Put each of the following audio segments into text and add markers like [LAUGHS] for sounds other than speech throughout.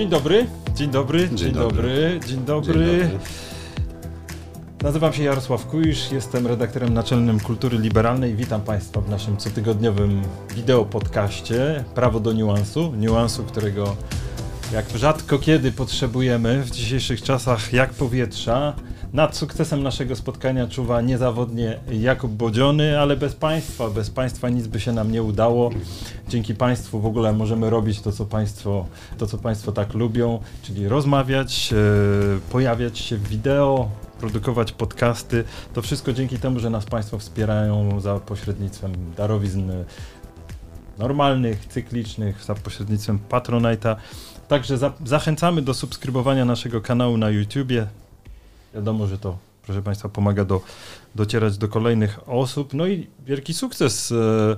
Dzień dobry, dzień dobry, dzień, dzień dobry. dobry, dzień dobry. Dzień dobry. Nazywam się Jarosław Kujisz, jestem redaktorem naczelnym Kultury Liberalnej. Witam Państwa w naszym cotygodniowym wideo podcaście Prawo do niuansu. Niuansu, którego jak rzadko kiedy potrzebujemy w dzisiejszych czasach jak powietrza. Nad sukcesem naszego spotkania czuwa niezawodnie Jakub Bodziony, ale bez Państwa, bez Państwa nic by się nam nie udało. Dzięki Państwu w ogóle możemy robić to, co Państwo, to, co państwo tak lubią, czyli rozmawiać, e, pojawiać się w wideo, produkować podcasty. To wszystko dzięki temu, że nas Państwo wspierają za pośrednictwem darowizn normalnych, cyklicznych, za pośrednictwem Patronite'a. Także za, zachęcamy do subskrybowania naszego kanału na YouTubie. Wiadomo, że to, proszę Państwa, pomaga do, docierać do kolejnych osób. No i wielki sukces, e,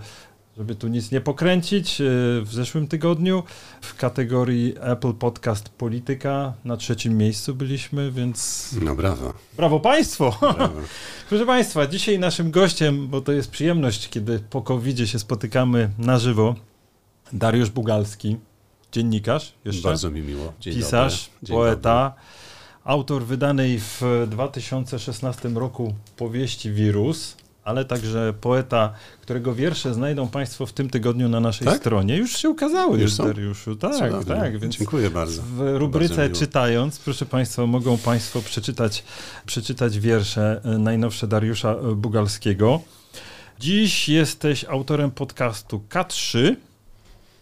żeby tu nic nie pokręcić. E, w zeszłym tygodniu w kategorii Apple Podcast Polityka na trzecim miejscu byliśmy, więc. No brawo. Brawo Państwo! Brawo. [LAUGHS] Proszę Państwa, dzisiaj naszym gościem, bo to jest przyjemność, kiedy po covid się spotykamy na żywo, Dariusz Bugalski, dziennikarz jeszcze. Bardzo mi miło. Dzień pisarz, Dzień poeta. Dobry autor wydanej w 2016 roku powieści Wirus, ale także poeta, którego wiersze znajdą Państwo w tym tygodniu na naszej tak? stronie. Już się ukazały, już Dariuszu. Tak, Cudownie. tak. Więc Dziękuję bardzo. W rubryce Czytając, proszę Państwa, mogą Państwo przeczytać, przeczytać wiersze e, najnowsze Dariusza e, Bugalskiego. Dziś jesteś autorem podcastu K3.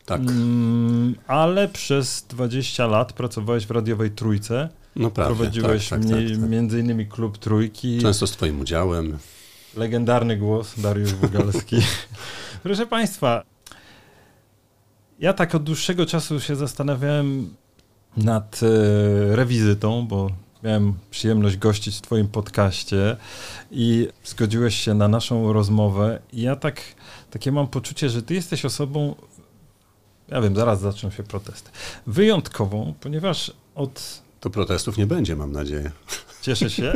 Tak. Mm, ale przez 20 lat pracowałeś w radiowej Trójce. No prawie, Prowadziłeś tak, tak, tak, tak, między innymi Klub Trójki. Często z twoim udziałem. Legendarny głos, Dariusz Bugalski. [LAUGHS] Proszę Państwa, ja tak od dłuższego czasu się zastanawiałem nad e, rewizytą, bo miałem przyjemność gościć w Twoim podcaście i zgodziłeś się na naszą rozmowę. I ja tak, takie mam poczucie, że Ty jesteś osobą, ja wiem, zaraz zaczną się protesty, wyjątkową, ponieważ od to protestów nie będzie, mam nadzieję. Cieszę się.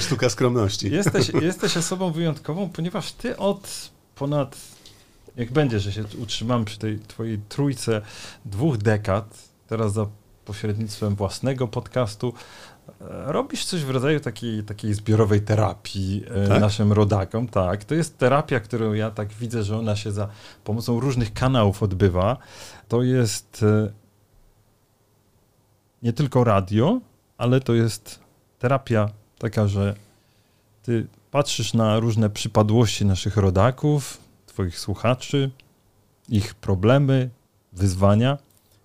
Sztuka skromności. Jesteś, jesteś osobą wyjątkową, ponieważ ty od ponad, jak będzie, że się utrzymamy przy tej twojej trójce dwóch dekad, teraz za pośrednictwem własnego podcastu, e, robisz coś w rodzaju takiej, takiej zbiorowej terapii e, tak? naszym rodakom. Tak, to jest terapia, którą ja tak widzę, że ona się za pomocą różnych kanałów odbywa. To jest e, nie tylko radio, ale to jest terapia taka, że ty patrzysz na różne przypadłości naszych rodaków, twoich słuchaczy, ich problemy, wyzwania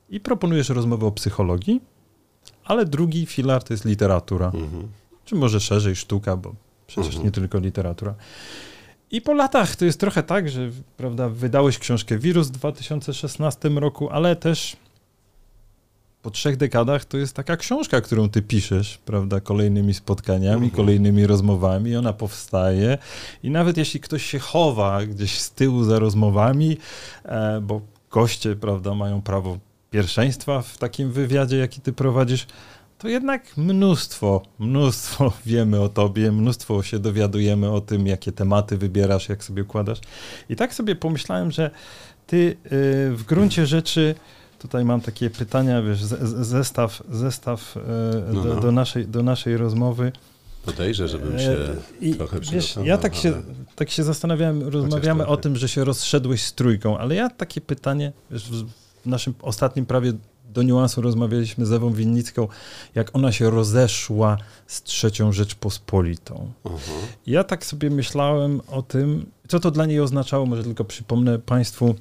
i proponujesz rozmowę o psychologii, ale drugi filar to jest literatura. Mhm. Czy może szerzej sztuka, bo przecież mhm. nie tylko literatura. I po latach to jest trochę tak, że prawda, wydałeś książkę Wirus w 2016 roku, ale też po trzech dekadach to jest taka książka, którą ty piszesz, prawda, kolejnymi spotkaniami, mhm. kolejnymi rozmowami, ona powstaje i nawet jeśli ktoś się chowa gdzieś z tyłu za rozmowami, e, bo goście, prawda, mają prawo pierwszeństwa w takim wywiadzie, jaki ty prowadzisz, to jednak mnóstwo, mnóstwo [LAUGHS] wiemy o tobie, mnóstwo się dowiadujemy o tym, jakie tematy wybierasz, jak sobie układasz. I tak sobie pomyślałem, że ty y, w gruncie rzeczy tutaj mam takie pytania, wiesz, zestaw, zestaw e, no, do, no. do, naszej, do naszej rozmowy. Podejrzę, żebym się e, I, trochę wiesz, Ja tak się, tak się zastanawiałem, rozmawiamy o tym, że się rozszedłeś z trójką, ale ja takie pytanie, wiesz, w naszym ostatnim prawie do niuansu rozmawialiśmy z Ewą Winnicką, jak ona się rozeszła z trzecią Rzeczpospolitą. Uh-huh. Ja tak sobie myślałem o tym, co to dla niej oznaczało, może tylko przypomnę Państwu,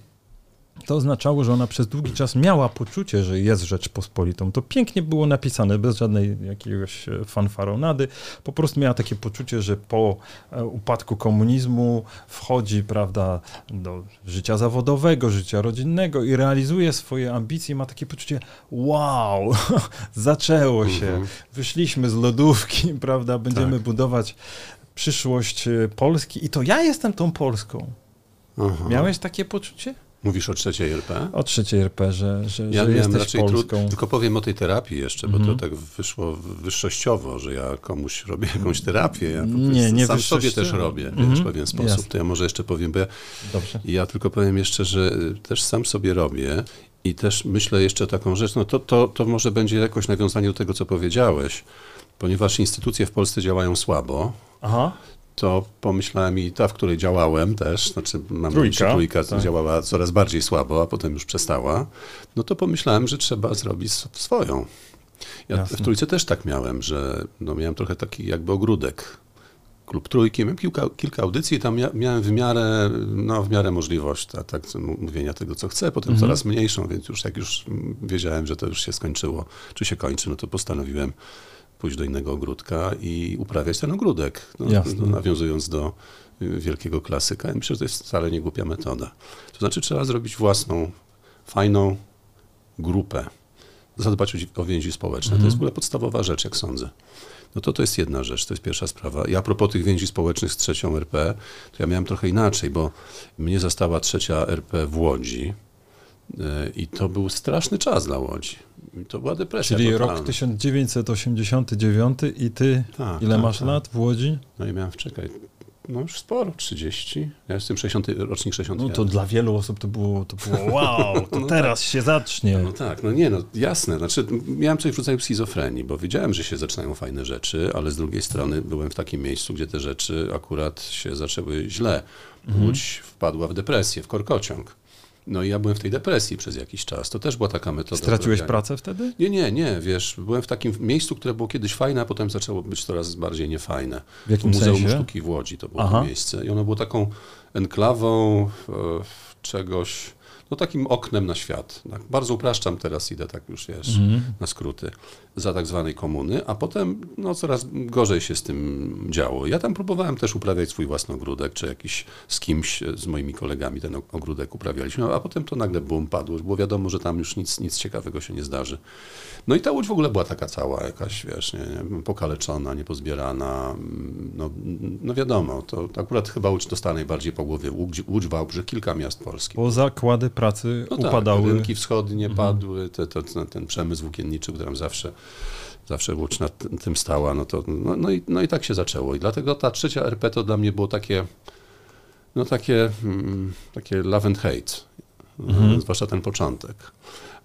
to oznaczało, że ona przez długi czas miała poczucie, że jest Rzeczpospolitą. To pięknie było napisane, bez żadnej jakiegoś e, fanfaronady. Po prostu miała takie poczucie, że po e, upadku komunizmu wchodzi, prawda, do życia zawodowego, życia rodzinnego i realizuje swoje ambicje. Ma takie poczucie, wow, [LAUGHS] zaczęło się, mhm. wyszliśmy z lodówki, [LAUGHS] prawda, będziemy tak. budować przyszłość e, Polski i to ja jestem tą Polską. Aha. Miałeś takie poczucie? Mówisz o trzeciej RP? O trzeciej RP, że, że, ja że raczej Polską. Trud, tylko powiem o tej terapii jeszcze, bo to mhm. tak wyszło wyższościowo, że ja komuś robię jakąś terapię. Ja nie, nie sam sobie też robię mm -hmm. w pewien sposób. Jasne. To ja może jeszcze powiem, bo ja, Dobrze. ja tylko powiem jeszcze, że też sam sobie robię I też myślę jeszcze taką rzecz, no to, to, to może będzie jakoś nawiązanie do tego, co powiedziałeś, ponieważ instytucje w Polsce działają słabo. Aha to pomyślałem i ta, w której działałem też, znaczy mam trójka, trójka tak. działała coraz bardziej słabo, a potem już przestała, no to pomyślałem, że trzeba zrobić swoją. Ja Jasne. w trójce też tak miałem, że no miałem trochę taki jakby ogródek. Klub trójki, miałem kilka, kilka audycji, tam miałem w miarę, no w miarę możliwość tak, tak, mówienia tego, co chcę, potem mhm. coraz mniejszą, więc już jak już wiedziałem, że to już się skończyło, czy się kończy, no to postanowiłem pójść do innego ogródka i uprawiać ten ogródek, no, no, nawiązując do y, wielkiego klasyka. I myślę, że to jest wcale nie głupia metoda. To znaczy trzeba zrobić własną, fajną grupę, zadbać o, więzi społeczne. To jest w ogóle podstawowa rzecz, jak sądzę. No to to jest jedna rzecz, to jest pierwsza sprawa. I a propos tych więzi społecznych z trzecią RP, to ja miałem trochę inaczej, bo mnie zastała trzecia RP w Łodzi i to był straszny czas dla Łodzi to była depresja Czyli totalna. rok 1989 i ty tak, ile tak, masz tak. lat w Łodzi? No i miałem, czekaj, no już sporo, 30. Ja jestem 60, rocznik 60. No to dla wielu osób to było, to było [LAUGHS] wow, to no teraz tak. się zacznie. No tak, no nie, no jasne. Znaczy, miałem coś w rodzaju schizofrenii, bo wiedziałem, że się zaczynają fajne rzeczy, ale z drugiej strony byłem w takim miejscu, gdzie te rzeczy akurat się zaczęły źle. Mhm. Łódź wpadła w depresję, w korkociąg. No i ja byłem w tej depresji przez jakiś czas. To też była taka metoda. Straciłeś pracę wtedy? Nie, nie, nie. Wiesz, byłem w takim miejscu, które było kiedyś fajne, a potem zaczęło być coraz bardziej niefajne. W jakim Muzeum sensie? Sztuki w Łodzi to było Aha. to miejsce. I ono było taką enklawą e, czegoś no takim oknem na świat. Tak, bardzo upraszczam teraz, idę tak już, wiesz, mm. na skróty, za tak zwanej komuny, a potem no, coraz gorzej się z tym działo. Ja tam próbowałem też uprawiać swój własny ogródek, czy jakiś z kimś, z moimi kolegami ten ogródek uprawialiśmy, a potem to nagle bum, padło. Było wiadomo, że tam już nic, nic ciekawego się nie zdarzy. No i ta łódź w ogóle była taka cała jakaś, wiesz, nie, nie, pokaleczona, niepozbierana. No, no wiadomo, to akurat chyba łódź dostała najbardziej po głowie. Łódź, łódź Wałbrzych, kilka miast polskich. Bo zakłady pracy no tak, upadały. Tak, rynki wschodnie mhm. padły, te, te, ten przemysł włókienniczy, który tam zawsze zawsze łódź nad tym stała, no to, no, no, i, no i tak się zaczęło. I dlatego ta trzecia RP to dla mnie było takie, no takie, mm, takie love and hate, mhm. zwłaszcza ten początek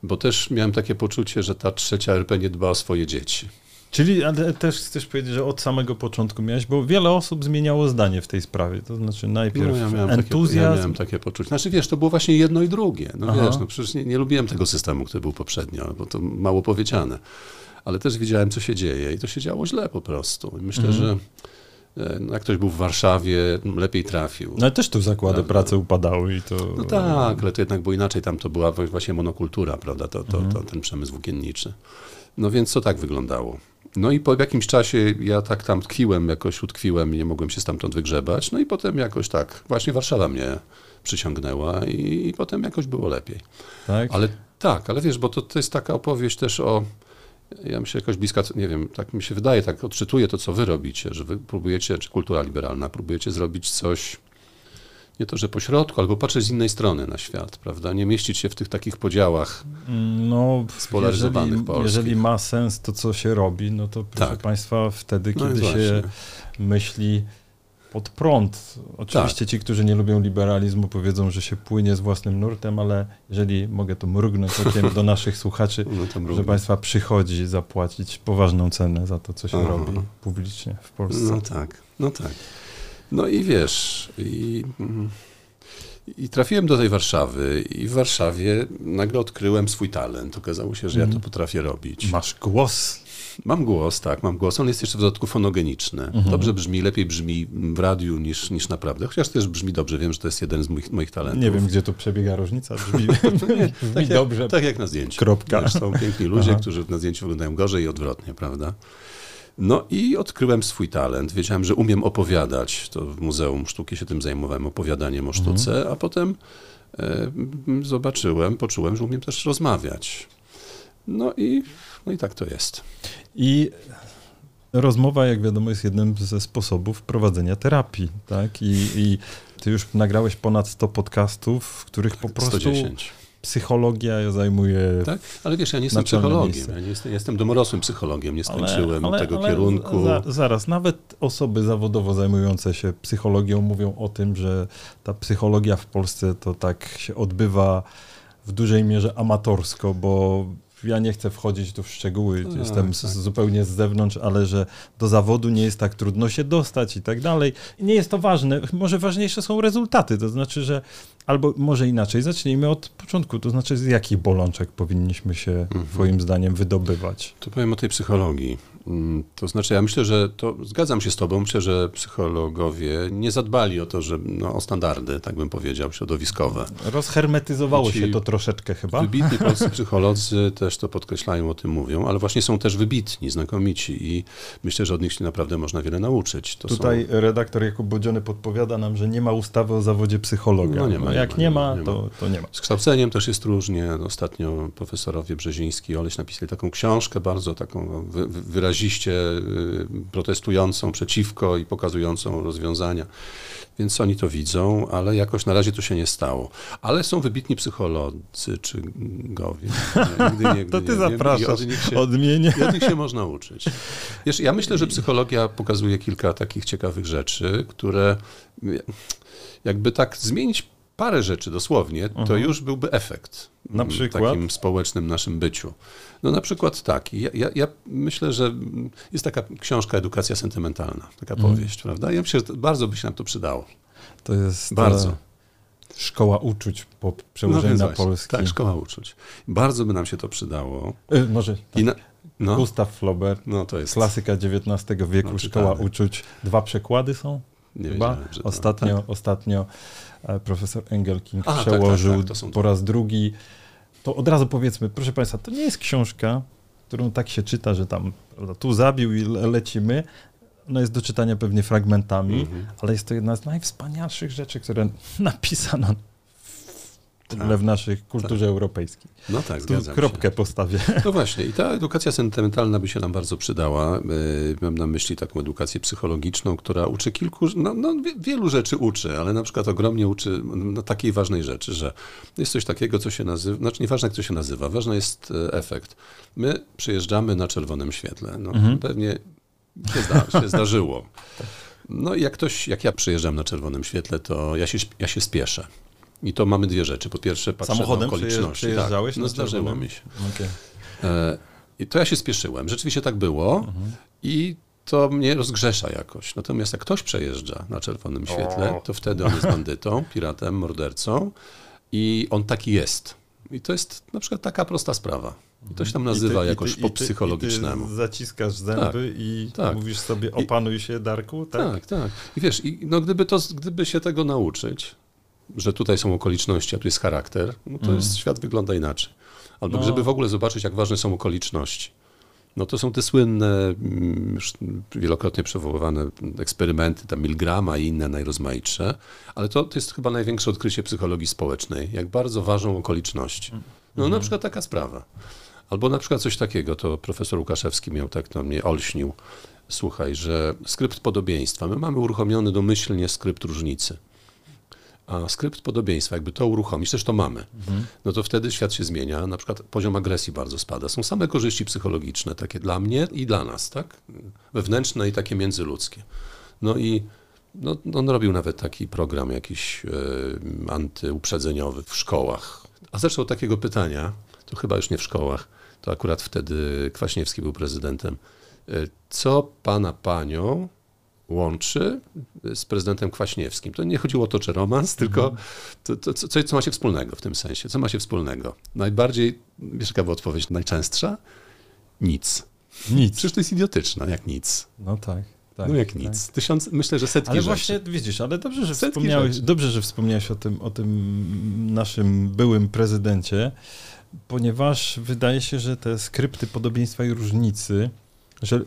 bo też miałem takie poczucie, że ta trzecia RP nie dba o swoje dzieci. Czyli ale też chcesz powiedzieć, że od samego początku miałeś, bo wiele osób zmieniało zdanie w tej sprawie. To znaczy najpierw no, ja miałem entuzjazm. Takie, ja miałem takie poczucie. Znaczy wiesz, to było właśnie jedno i drugie. No Aha. wiesz, no przecież nie, nie, lubiłem tego systemu, który był poprzednio, bo to mało powiedziane. Ale też widziałem, co się dzieje i to się działo źle po prostu. I myślę, mhm. że E, no jak ktoś był w Warszawie, lepiej trafił. No ale też tu zakłady prawda? pracy upadały i to... No tak, ale to jednak było inaczej, tam to była właśnie monokultura, prawda, to, to, mhm. to ten przemysł włókienniczy. No więc to tak wyglądało. No i po jakimś czasie ja tak tam tkwiłem, jakoś utkwiłem i nie mogłem się stamtąd wygrzebać. No i potem jakoś tak, właśnie Warszawa mnie przyciągnęła i, i potem jakoś było lepiej. Tak? Ale tak, ale wiesz, bo to, to jest taka opowieść też o ja myślę, jakoś bliska, nie wiem, tak mi się wydaje, tak odczytuję to, co wy robicie, że wy próbujecie, czy kultura liberalna, próbujecie zrobić coś, nie to, że pośrodku, albo patrzeć z innej strony na świat, prawda? Nie mieścić się w tych takich podziałach no, spolaryzowanych jeżeli, jeżeli ma sens to, co się robi, no to proszę tak. Państwa, wtedy, no kiedy się myśli pod prąd. Oczywiście tak. ci, którzy nie lubią liberalizmu, powiedzą, że się płynie z własnym nurtem, ale jeżeli mogę to mrugnąć okiem do [LAUGHS] naszych słuchaczy, no że Państwa przychodzi zapłacić poważną cenę za to, co się Aha. robi publicznie w Polsce. No tak, no tak. No i wiesz, i, i trafiłem do tej Warszawy i w Warszawie nagle odkryłem swój talent. Okazało się, że ja to mhm. potrafię robić. Masz głos. Mam głos, tak, mam głos. On jest jeszcze w dodatku fonogeniczny. Mhm. Dobrze brzmi, lepiej brzmi w radiu niż, niż naprawdę. Chociaż też brzmi dobrze, wiem, że to jest jeden z moich, moich talentów. Nie wiem, gdzie tu przebiega różnica. Brzmi, [LAUGHS] nie, brzmi tak dobrze. Jak, tak jak na zdjęciu. Kropka. Wiesz, są piękni ludzie, Aha. którzy na zdjęciu wyglądają gorzej i odwrotnie, prawda? No i odkryłem swój talent. Wiedziałem, że umiem opowiadać. To w Muzeum Sztuki się tym zajmowałem, opowiadaniem o sztuce, mhm. a potem e, zobaczyłem, poczułem, że umiem też rozmawiać. No i, no i tak to jest. I rozmowa, jak wiadomo, jest jednym ze sposobów prowadzenia terapii, tak? I, i ty już nagrałeś ponad 100 podcastów, w których po prostu 110. psychologia zajmuje. Tak, ale wiesz, ja nie jestem psychologiem. Ja nie jestem, jestem domorosłym psychologiem, nie skończyłem ale, ale, tego ale kierunku. Za, zaraz, nawet osoby zawodowo zajmujące się psychologią mówią o tym, że ta psychologia w Polsce to tak się odbywa w dużej mierze amatorsko, bo ja nie chcę wchodzić tu w szczegóły, no, jestem tak. zupełnie z zewnątrz, ale że do zawodu nie jest tak trudno się dostać i tak dalej. I nie jest to ważne. Może ważniejsze są rezultaty, to znaczy, że albo może inaczej, zacznijmy od początku, to znaczy z jakich bolączek powinniśmy się mhm. twoim zdaniem wydobywać? To powiem o tej psychologii. Mm, to znaczy, ja myślę, że to zgadzam się z Tobą. Myślę, że psychologowie nie zadbali o to, że no, o standardy, tak bym powiedział, środowiskowe. Rozhermetyzowało się to troszeczkę chyba. Wybitni [LAUGHS] polscy psycholodzy też to podkreślają, o tym mówią, ale właśnie są też wybitni, znakomici i myślę, że od nich się naprawdę można wiele nauczyć. To Tutaj są... redaktor Jakub Bodziony podpowiada nam, że nie ma ustawy o zawodzie psychologa. No nie ma. No jak nie ma, nie ma, to, to nie ma. Z kształceniem też jest różnie. Ostatnio profesorowie Brzeziński i Oleś napisali taką książkę bardzo taką wy, wyraźnie wyraziście y, protestującą przeciwko i pokazującą rozwiązania. Więc oni to widzą, ale jakoś na razie to się nie stało. Ale są wybitni psycholodzy czy gowie. [LAUGHS] Nigdy, nigdy, to ty nie zapraszasz, od nich, się, odmienię. od nich się można uczyć. Wiesz, ja myślę, że psychologia pokazuje kilka takich ciekawych rzeczy, które jakby tak zmienić parę rzeczy dosłownie, to mhm. już byłby efekt. Na przykład? Takim społecznym naszym byciu. No na przykład tak. Ja, ja, ja myślę, że jest taka książka Edukacja sentymentalna, taka mm. powieść, prawda? Ja myślę, że bardzo by się nam to przydało. To jest bardzo. Szkoła uczuć po przełożeniu no, na właśnie. polski. Tak, szkoła uczuć. Bardzo by nam się to przydało. Y, może tak. na, no. Gustav Flaubert, no, to jest... klasyka XIX wieku, no, Szkoła uczuć. Dwa przekłady są? Nie Chyba. Ostatnio, tak. ostatnio e, profesor Engelking A, przełożył tak, tak, tak po raz drugi to od razu powiedzmy, proszę Państwa, to nie jest książka, którą tak się czyta, że tam prawda, tu zabił i lecimy. Ona jest do czytania pewnie fragmentami, mm -hmm. ale jest to jedna z najwspanialszych rzeczy, które [LAUGHS] napisano tak. w naszej kulturze tak. europejskiej. No tak, tu kropkę się. postawię. [LAUGHS] No właśnie, i ta edukacja sentymentalna by się nam bardzo przydała. E, mam na myśli taką edukację psychologiczną, która uczy kilku, no, no wielu rzeczy uczy, ale na przykład ogromnie uczy no, takiej ważnej rzeczy, że jest coś takiego, co się nazywa, znaczy nieważne jak to się nazywa, ważny jest e, efekt. My przyjeżdżamy na czerwonym świetle. No, mhm. Pewnie się, zda, się zdarzyło. [LAUGHS] No i jak ktoś, jak ja przyjeżdżam na czerwonym świetle, to ja się, ja się spieszę. I to mamy dwie rzeczy. Po pierwsze, patrzę Samochodem na okoliczności. Przyjeżdżałeś tak, no zdarzyło mi się. Okay. E, I to ja się spieszyłem. Rzeczywiście tak było mhm. i to mnie rozgrzesza jakoś. Natomiast jak ktoś przejeżdża na czerwonym świetle, to wtedy on jest bandytą, [LAUGHS] piratem, mordercą i on taki jest. I to jest na przykład taka prosta sprawa. I to się tam nazywa ty, jakoś ty, po psychologicznemu. I ty zaciskasz zęby tak, i tak. mówisz sobie opanuj się Darku, tak? Tak, tak. I wiesz, i no gdyby, to, gdyby się tego nauczyć, że tutaj są okoliczności, a tu jest charakter, no to mm. jest, świat wygląda inaczej. Albo no. żeby w ogóle zobaczyć, jak ważne są okoliczności. No to są te słynne, mm, już wielokrotnie przywoływane eksperymenty, tam Milgrama i inne najrozmaitsze, ale to, to jest chyba największe odkrycie psychologii społecznej, jak bardzo ważą okoliczności. No mm. na przykład taka sprawa. Albo na przykład coś takiego, to profesor Łukaszewski miał tak na mnie olśnił, słuchaj, że skrypt podobieństwa, my mamy uruchomiony domyślnie skrypt różnicy a skrypt podobieństwa, jakby to uruchomić, też to mamy, mhm. no to wtedy świat się zmienia, na przykład poziom agresji bardzo spada. Są same korzyści psychologiczne, takie dla mnie i dla nas, tak? Wewnętrzne i takie międzyludzkie. No i no, on robił nawet taki program jakiś e, antyuprzedzeniowy w szkołach. A od takiego pytania, to chyba już nie w szkołach, to akurat wtedy Kwaśniewski był prezydentem. E, co pana panią łączy z prezydentem Kwaśniewskim. To nie chodziło o to, czy romans, tylko mhm. to, to, co, co ma się wspólnego w tym sensie. Co ma się wspólnego? Najbardziej, wiesz jaka była odpowiedź najczęstsza? Nic. Nic. Przecież to jest idiotyczne, jak nic. No tak. Tak, no jak tak. nic. Tysiąc, myślę, że setki Ale rzeczy. właśnie widzisz, ale dobrze, że wspomniałeś, dobrze, że wspomniałeś o tym, o tym naszym byłym prezydencie, ponieważ wydaje się, że te skrypty podobieństwa i różnicy, że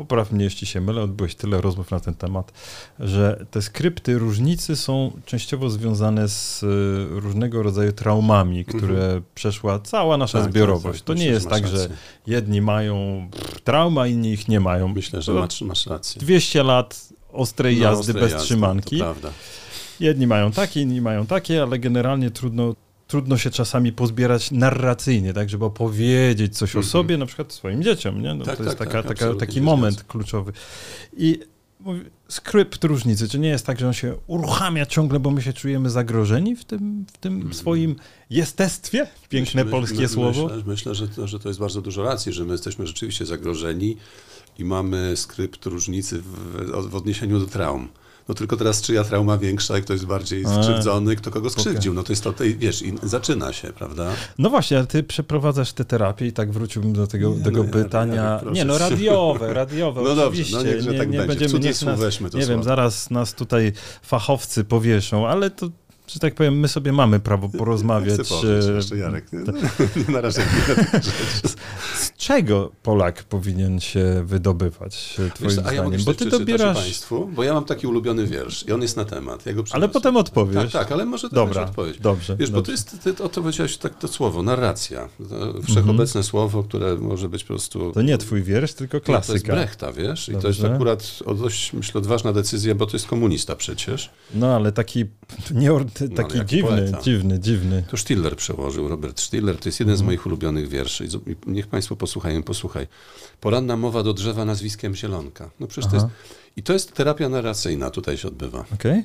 popraw mnie, jeśli się mylę, odbyłeś tyle rozmów na ten temat, że te skrypty różnicy są częściowo związane z y, różnego rodzaju traumami, które mhm. przeszła cała nasza tak, zbiorowość. Tak, tak, to nie jest tak, rację. że jedni mają trauma, inni ich nie mają. Myślę, że masz, masz rację. 200 lat ostrej no, jazdy ostrej bez jazdy, trzymanki. prawda. Jedni mają takie, inni mają takie, ale generalnie trudno trudno się czasami pozbierać narracyjnie, tak, żeby opowiedzieć coś mm -hmm. o mhm. sobie, na przykład swoim dzieciom, nie? No, tak, to jest tak, taka, tak, taka, taki moment kluczowy. I skrypt różnicy? Czy nie jest tak, że on się uruchamia ciągle, bo my się czujemy zagrożeni w tym, w tym mm. swoim jestestwie? Piękne myślę, polskie my, słowo. Myślę, myślę że, to, że to jest bardzo dużo racji, że my jesteśmy rzeczywiście zagrożeni i mamy skrypt różnicy w, w odniesieniu do traum. No tylko teraz czyja trauma większa i kto jest bardziej skrzywdzony, kto kogo skrzywdził. No to jest to, wiesz, i zaczyna się, prawda? No właśnie, ale ty przeprowadzasz tę terapię i tak wróciłbym do tego, nie, tego no, pytania. Ja, nie, no radiowe, [LAUGHS] radiowe, no oczywiście. Dobrze, no niech, nie, tak nie będzie. będziemy, niech nas, nie słowo. wiem, zaraz nas tutaj fachowcy powieszą, ale to że tak powiem, my sobie mamy prawo porozmawiać. Chcę e, Jarek, [LAUGHS] nie, nie narażaj [LAUGHS] Z czego Polak powinien się wydobywać, e, twoim Wiesz, zdaniem? Ja bo ty dobierasz... Państwu, bo ja mam taki ulubiony wiersz i on jest na temat. Ja ale potem odpowiesz. Tak, tak, ale może Dobra, odpowiedź. Dobrze. Wiesz, dobrze. bo to jest, ty, o to powiedziałeś tak to słowo, narracja. To wszechobecne mhm. słowo, które może być po prostu... To nie twój wiersz, tylko klasyka. To jest Brechta, wiesz? I dobrze. to jest akurat dość, myślę, odważna decyzja, bo to jest komunista przecież. No, ale taki no, taki dziwny, poeta. dziwny, dziwny. To Stiller przełożył, Robert Stiller. To jest jeden z mhm. moich ulubionych wierszy. Niech Państwo posłuchają, posłuchaj. Poranna mowa do drzewa nazwiskiem Zielonka. No przecież to jest... I to jest terapia narracyjna, tutaj się odbywa. Okay.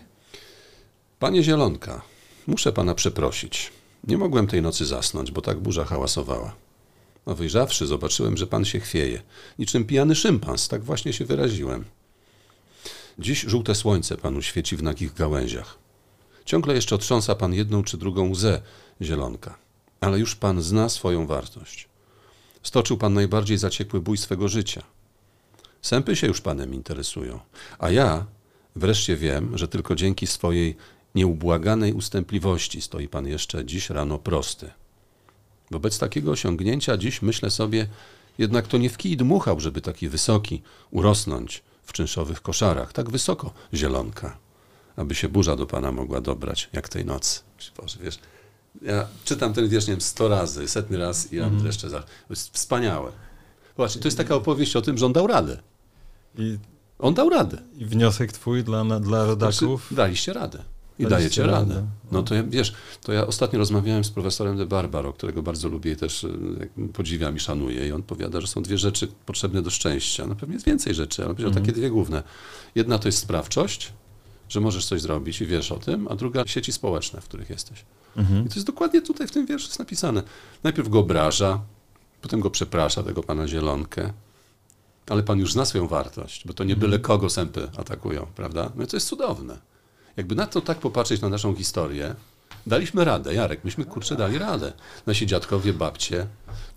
Panie Zielonka, muszę Pana przeprosić. Nie mogłem tej nocy zasnąć, bo tak burza hałasowała. No wyjrzawszy, zobaczyłem, że Pan się chwieje. Niczym pijany szympans, tak właśnie się wyraziłem. Dziś żółte słońce Panu świeci w nagich gałęziach. Ciągle jeszcze otrząsa pan jedną czy drugą łzę zielonka, ale już pan zna swoją wartość. Stoczył pan najbardziej zaciekły bój swego życia. Sępy się już panem interesują, a ja wreszcie wiem, że tylko dzięki swojej nieubłaganej ustępliwości stoi pan jeszcze dziś rano prosty. Wobec takiego osiągnięcia dziś myślę sobie, jednak to nie w kij dmuchał, żeby taki wysoki urosnąć w czynszowych koszarach, tak wysoko zielonka aby się burza do Pana mogła dobrać, jak tej nocy. Boże, wiesz, ja czytam ten wiersz, nie wiem, sto razy, setny raz i ja mm. jeszcze za... To jest wspaniałe. Właśnie, to jest taka opowieść o tym, że on dał radę. I, on dał radę. I wniosek twój dla, dla rodaków? Znaczy, daliście radę. I dajecie radę. radę. No to ja, wiesz, to ja ostatnio rozmawiałem z profesorem de Barbaro, którego bardzo lubię i też e, podziwiam i szanuję. I on powiada, że są dwie rzeczy potrzebne do szczęścia. No pewnie jest więcej rzeczy, ale powiedział mm. takie dwie główne. Jedna to jest sprawczość, że możesz coś zrobić i wiesz o tym, a druga sieci społeczne, w których jesteś. Mhm. I to jest dokładnie tutaj w tym wierszu jest napisane. Najpierw go obraża, potem go przeprasza, tego pana Zielonkę, ale pan już zna swoją wartość, bo to nie byle mhm. kogo sępy atakują, prawda? No to jest cudowne. Jakby na to tak popatrzeć na naszą historię, daliśmy radę, Jarek, myśmy kurczę dali radę. Nasi dziadkowie, babcie,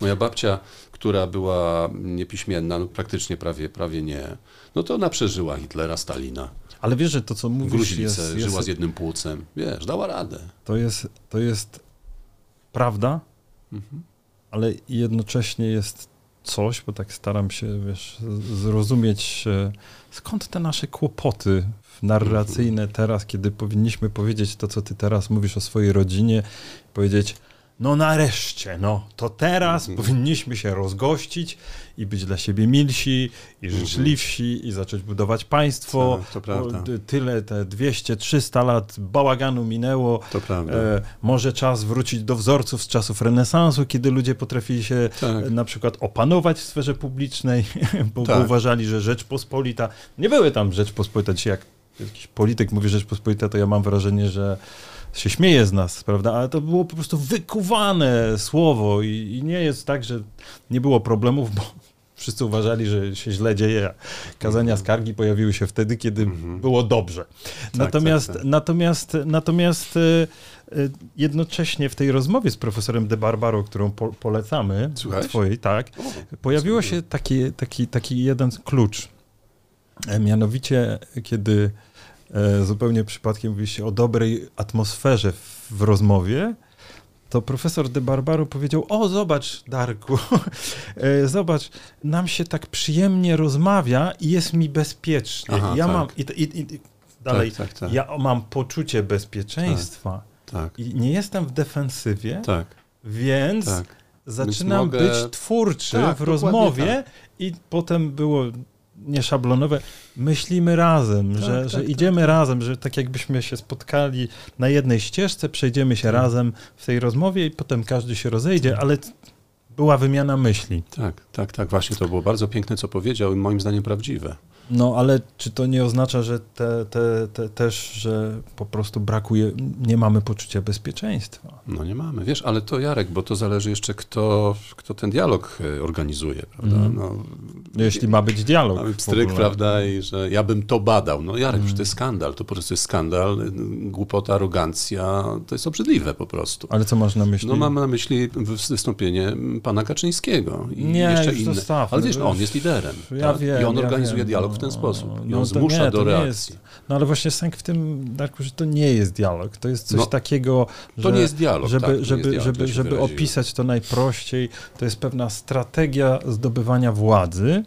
moja babcia, która była niepiśmienna, no praktycznie prawie, prawie nie, no to ona przeżyła Hitlera, Stalina. Ale wiesz, że to, co mówisz... Gruźlicę, jest, jest, żyła z jednym płucem. Wiesz, dała radę. To jest, to jest prawda, mhm. ale jednocześnie jest coś, bo tak staram się, wiesz, zrozumieć, skąd te nasze kłopoty narracyjne mhm. teraz, kiedy powinniśmy powiedzieć to, co ty teraz mówisz o swojej rodzinie, powiedzieć, no nareszcie, no to teraz mhm. powinniśmy się rozgościć i być dla siebie milsi i mhm. życzliwsi i zacząć budować państwo. Tak, to. Tyle, te 200-300 lat bałaganu minęło. To prawda. E, może czas wrócić do wzorców z czasów renesansu, kiedy ludzie potrafili się tak. na przykład opanować w sferze publicznej, [LAUGHS] bo, tak. bo uważali, że Rzeczpospolita, nie były tam Rzeczpospolita, dzisiaj jak jakiś polityk mówi Rzeczpospolita, to ja mam wrażenie, że się śmieje z nas, prawda? Ale to było po prostu wykuwane słowo i, i nie jest tak, że nie było problemów, bo [LAUGHS] wszyscy uważali, że się źle dzieje. Kazania mhm. skargi pojawiły się wtedy, kiedy mhm. było dobrze. Tak, natomiast, tak, tak. natomiast, natomiast e, e, jednocześnie w tej rozmowie z profesorem De Barbaro, którą po, polecamy, Słuchaj? twojej, tak, o, pojawiło się taki, taki, taki jeden klucz. E, mianowicie, kiedy zupełnie przypadkiem mówi się o dobrej atmosferze w, w rozmowie, to profesor de Barbaro powiedział: O, zobacz, Darku, [LAUGHS] e, zobacz, nam się tak przyjemnie rozmawia i jest mi bezpiecznie. Aha, ja tak. mam. I, i, i dalej, tak, tak, tak, ja mam poczucie bezpieczeństwa tak, i nie jestem w defensywie, więc zaczynam mogę... być twórczy w rozmowie i potem było nieszablonowe, myślimy razem, tak, że, tak, że tak, idziemy tak. razem, że tak jakbyśmy się spotkali na jednej ścieżce, przejdziemy się tak. razem w tej rozmowie i potem każdy się rozejdzie, ale była wymiana myśli. Tak, tak, tak, właśnie to było bardzo piękne, co powiedział i moim zdaniem prawdziwe. No ale czy to nie oznacza, że te, te, te też, że po prostu brakuje, nie mamy poczucia bezpieczeństwa? No nie mamy, wiesz, ale to Jarek, bo to zależy jeszcze kto, kto ten dialog e, organizuje, prawda? Mm. No, jeśli ma być dialog. Ma być stryk, prawda, i że ja bym to badał. No Jarek, mm. to jest skandal, to po prostu jest skandal, głupota, arogancja, to jest obrzydliwe po prostu. Ale co masz na myśli? No mam na myśli wystąpienie pana Kaczyńskiego i nie, jeszcze inne. Zostaw, ale wiesz, no, on jest liderem. Ja tak? wiem, I on ja organizuje wiem, dialog no, ten sposób. I no, zmusza nie, do reakcji. Jest, no ale właśnie sęk w tym, Darku, że to nie jest dialog. To jest coś no, takiego, że, to nie jest dialog, żeby, tak, żeby, dialog, żeby, żeby opisać to najprościej, to jest pewna strategia zdobywania władzy.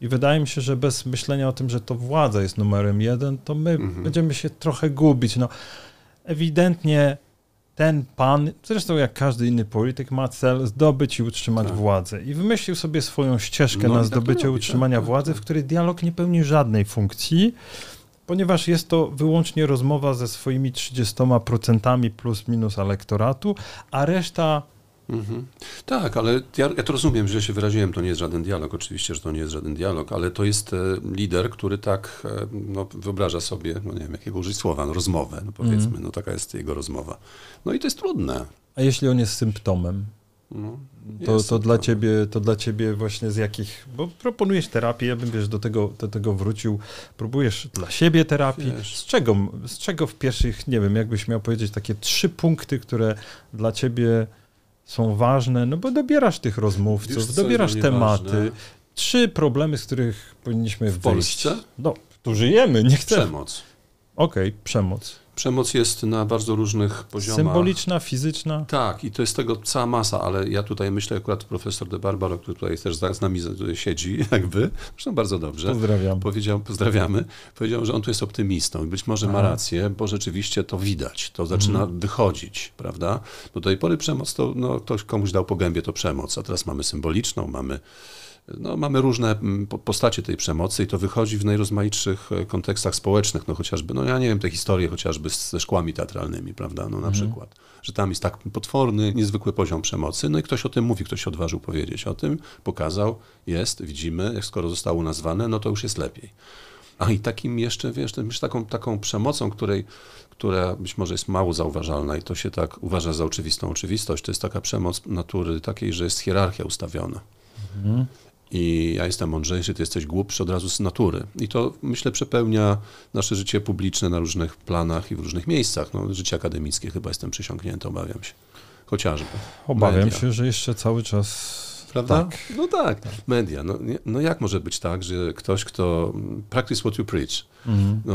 I wydaje mi się, że bez myślenia o tym, że to władza jest numerem jeden, to my mhm. będziemy się trochę gubić. No, ewidentnie ten pan, zresztą jak każdy inny polityk, ma cel zdobyć i utrzymać tak. władzę. I wymyślił sobie swoją ścieżkę no na tak zdobycie tak utrzymania tak, władzy, w której dialog nie pełni żadnej funkcji, ponieważ jest to wyłącznie rozmowa ze swoimi 30% plus minus elektoratu, a reszta Mhm. Tak, ale ja, ja, to rozumiem, że się wyraziłem, to nie jest żaden dialog, oczywiście, że to nie jest żaden dialog, ale to jest e, lider, który tak e, no, wyobraża sobie, no nie wiem, jakiego użyć słowa, no, rozmowę, no powiedzmy, mhm. no taka jest jego rozmowa. No i to jest trudne. A jeśli on jest symptomem? No, to, to, dla ciebie, to dla ciebie właśnie z jakich, bo proponujesz terapię, ja bym wiesz, do tego, do tego wrócił, próbujesz dla siebie terapii, z czego, z czego w pierwszych, nie wiem, jakbyś miał powiedzieć takie trzy punkty, które dla ciebie są ważne, no bo dobierasz tych rozmówców, Wiesz, dobierasz tematy. Ważne? Trzy problemy, z których powinniśmy w Polsce? No, tu żyjemy, nie chcę. Przemoc. Okej, okay, przemoc. Przemoc jest na bardzo różnych poziomach. Symboliczna, fizyczna? Tak, i to jest tego cała masa, ale ja tutaj myślę akurat profesor De Barbaro, który tutaj też z nami siedzi, [LAUGHS] jakby, zresztą bardzo dobrze. Pozdrawiam. Powiedział, pozdrawiamy. Powiedział, że on tu jest optymistą i być może Aha. ma rację, bo rzeczywiście to widać, to zaczyna mhm. wychodzić, prawda? Do tej pory przemoc to, no, ktoś komuś dał po gębie, to przemoc, a teraz mamy symboliczną, mamy no, mamy różne mm, postacie tej przemocy i to wychodzi w najrozmaitszych e, kontekstach społecznych, no chociażby, no ja nie wiem, te historie chociażby ze szkłami teatralnymi, prawda, no na mhm. przykład, że tam jest tak potworny, niezwykły poziom przemocy, no i ktoś o tym mówi, ktoś się odważył powiedzieć o tym, pokazał, jest, widzimy, jak skoro zostało nazwane, no to już jest lepiej. A i takim jeszcze, wiesz, taką, taką przemocą, której, która być może jest mało zauważalna i to się tak uważa za oczywistą oczywistość, to jest taka przemoc natury takiej, że jest hierarchia ustawiona. Mhm i ja jestem mądrzejszy, ty jesteś głupszy od razu z natury. I to, myślę, przepełnia nasze życie publiczne na różnych planach i w różnych miejscach. No, życie akademickie chyba jestem przysiągnięty, obawiam się. Chociażby. Obawiam media. się, że jeszcze cały czas Prawda? Tak. No tak, tak. media. No, no, jak może być tak, że ktoś, kto practice what you preach, mhm. no,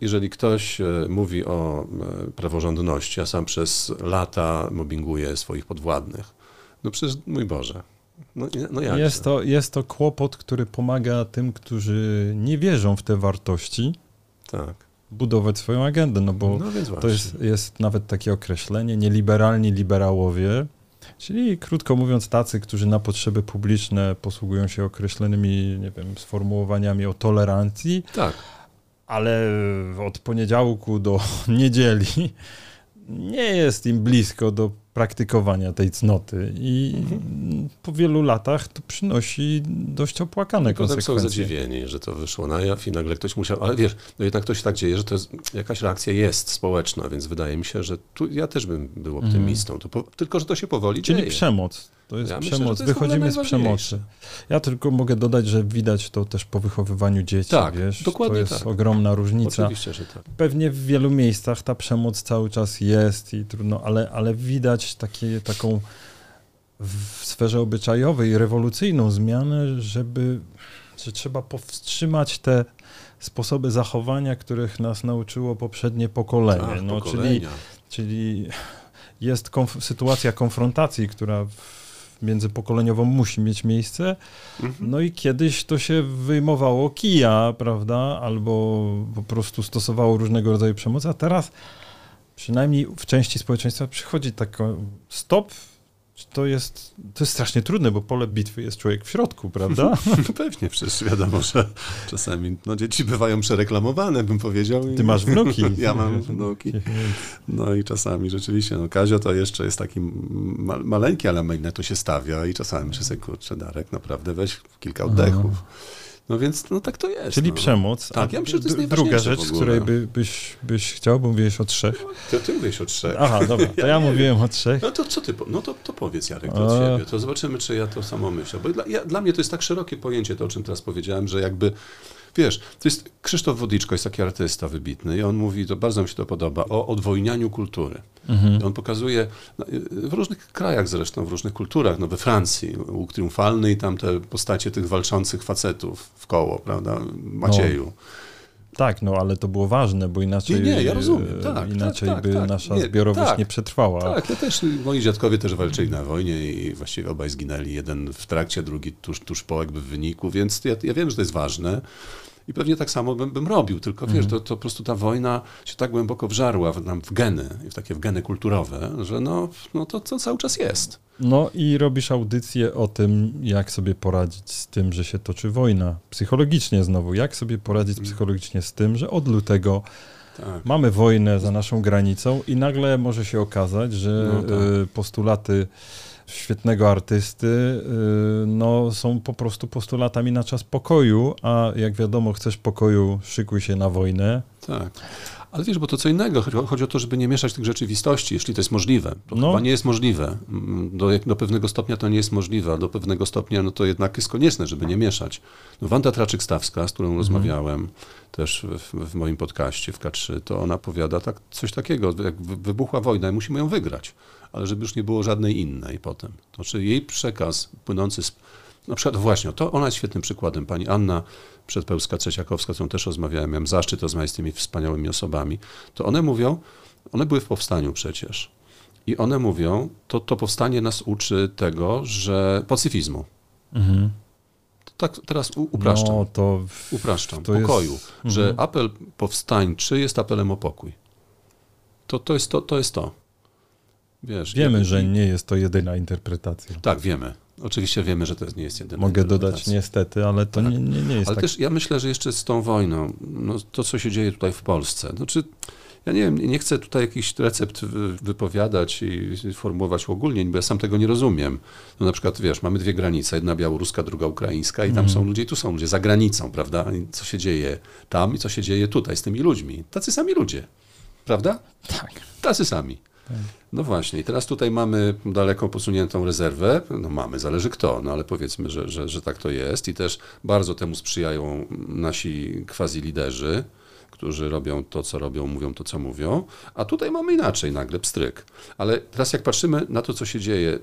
jeżeli ktoś e, mówi o e, praworządności, a sam przez lata mobbinguje swoich podwładnych, no przecież, mój Boże, no, no jest, to, jest to kłopot, który pomaga tym, którzy nie wierzą w te wartości, tak. budować swoją agendę, no bo no to jest, jest nawet takie określenie, nieliberalni liberałowie, czyli krótko mówiąc tacy, którzy na potrzeby publiczne posługują się określonymi, nie wiem, sformułowaniami o tolerancji, tak. ale od poniedziałku do [LAUGHS] niedzieli nie jest im blisko do praktykowania tej cnoty i mhm. po wielu latach to przynosi dość opłakane I konsekwencje. są zadziwieni, że to wyszło na jaw i nagle ktoś musiał, ale wiesz, no jednak to się tak dzieje, że to jest, jakaś reakcja jest społeczna, więc wydaje mi się, że tu ja też bym był mhm. optymistą, to po, tylko, że to się powoli Czyli dzieje. przemoc. To jest ja przemoc. Myślę, to jest Wychodzimy z przemocy. Ja tylko mogę dodać, że widać to też po wychowywaniu dzieci. Tak, wiesz? dokładnie To jest tak. ogromna różnica. Oczywiście, że tak. Pewnie w wielu miejscach ta przemoc cały czas jest i trudno, ale, ale widać takie, taką w sferze obyczajowej rewolucyjną zmianę, żeby, że trzeba powstrzymać te sposoby zachowania, których nas nauczyło poprzednie pokolenie. Tak, no, czyli, czyli jest konf sytuacja konfrontacji, która w międzypokoleniową musi mieć miejsce. Mhm. No i kiedyś to się wyjmowało kija, prawda, albo po prostu stosowało różnego rodzaju przemoc, a teraz przynajmniej w części społeczeństwa przychodzi taki stop, to jest, to jest strasznie trudne, bo pole bitwy jest człowiek w środku, prawda? [LAUGHS] Pewnie, przecież wiadomo, że czasami no, dzieci bywają przereklamowane, bym powiedział. Ty masz wnuki. [LAUGHS] ja mam wnuki. [LAUGHS] No i czasami rzeczywiście, no Kazio to jeszcze jest taki ma maleńki, ale to się stawia i czasami myślę sobie, kurczę, Darek, naprawdę weź kilka oddechów. Aha. No więc no, tak to jest. Czyli no. przemoc. Tak, ja myślę, że to jest Druga rzecz, z której by, byś, byś chciał, bo mówiłeś o trzech. No, to ty mówisz o trzech. Aha, dobra, to [LAUGHS] ja, ja mówiłem o trzech. No to co ty, no to, to powiedz Jarek, to od siebie, to zobaczymy, czy ja to samo myślę. Bo dla, ja, dla mnie to jest tak szerokie pojęcie, to o czym teraz powiedziałem, że jakby Wiesz, to jest Krzysztof Wodiczko, jest taki artysta wybitny i on mówi, to bardzo mi się to podoba, o odwojnianiu kultury. Mhm. On pokazuje no, w różnych krajach zresztą, w różnych kulturach, no we Francji, łuk triumfalny i tam te postacie tych walczących facetów w koło, prawda, Macieju. No. Tak, no ale to było ważne, bo inaczej, nie, nie, ja rozumiem. Tak, tak inaczej tak, by tak, nasza nie, zbiorowość tak, nie przetrwała. Tak, ja też, moi dziadkowie też walczyli na wojnie i właściwie obaj zginęli. Jeden w trakcie, drugi tuż, tuż po jakby w wyniku, więc ja, ja wiem, że to jest ważne. I pewnie tak samo bym, bym robił, tylko wiesz, mhm. to, to po prostu ta wojna się tak głęboko wżarła w, nam w geny, w takie w geny kulturowe, że no, no to, to cały czas jest. No i robisz audycję o tym, jak sobie poradzić z tym, że się toczy wojna. Psychologicznie znowu, jak sobie poradzić mhm. psychologicznie z tym, że od lutego tak. mamy wojnę za naszą granicą i nagle może się okazać, że no tak. Y, postulaty świetnego artysty, y, no, są po prostu postulatami na czas pokoju, a jak wiadomo, chcesz pokoju, szykuj się na wojnę. Tak. Ale wiesz, bo to co innego. Chodzi o to, żeby nie mieszać tych rzeczywistości, jeśli to jest możliwe. To no. chyba nie jest możliwe. Do, do pewnego stopnia to nie jest możliwe, a do pewnego stopnia no to jednak jest konieczne, żeby nie mieszać. No, Wanda Traczyk-Stawska, z którą mhm. rozmawiałem też w, w, moim podcaście w K3, to ona powiada tak, coś takiego, jak wybuchła wojna i musimy ją wygrać ale żeby już nie było żadnej innej potem. To znaczy jej przekaz płynący z... Na przykład właśnie, to ona jest świetnym przykładem. Pani Anna Przedpełska-Trzeciakowska, z którą też rozmawiałem, miałem zaszczyt rozmawiać z tymi wspaniałymi osobami, to one mówią, one były w powstaniu przecież. I one mówią, to, to powstanie nas uczy tego, że pacyfizmu. Mhm. Tak teraz upraszczam. No, to upraszczam. To pokoju. Jest... Że mhm. apel powstańczy jest apelem o pokój. To, to, jest to, to jest to. Wiesz, wiemy, ja, że nie jest to jedyna interpretacja. Tak, wiemy. Oczywiście wiemy, że to nie jest jedyna Mogę dodać niestety, ale to tak. nie, nie, nie jest Ale tak. też ja myślę, że jeszcze z tą wojną, no, to co się dzieje tutaj w Polsce, znaczy ja nie wiem, nie chcę tutaj jakiś recept wypowiadać i formułować ogólnie, bo ja sam tego nie rozumiem. No na przykład, wiesz, mamy dwie granice, jedna białoruska, druga ukraińska i tam mm. są ludzie i tu są ludzie, za granicą, prawda? I co się dzieje tam i co się dzieje tutaj z tymi ludźmi. Tacy sami ludzie, prawda? Tak. Tacy sami. No właśnie, teraz tutaj mamy daleko posuniętą rezerwę. No mamy, zależy kto, no ale powiedzmy, że, że, że tak to jest. I też bardzo temu sprzyjają nasi quasi liderzy, którzy robią to, co robią, mówią to, co mówią. A tutaj mamy inaczej nagle, pstryk. Ale teraz jak patrzymy na to, co się dzieje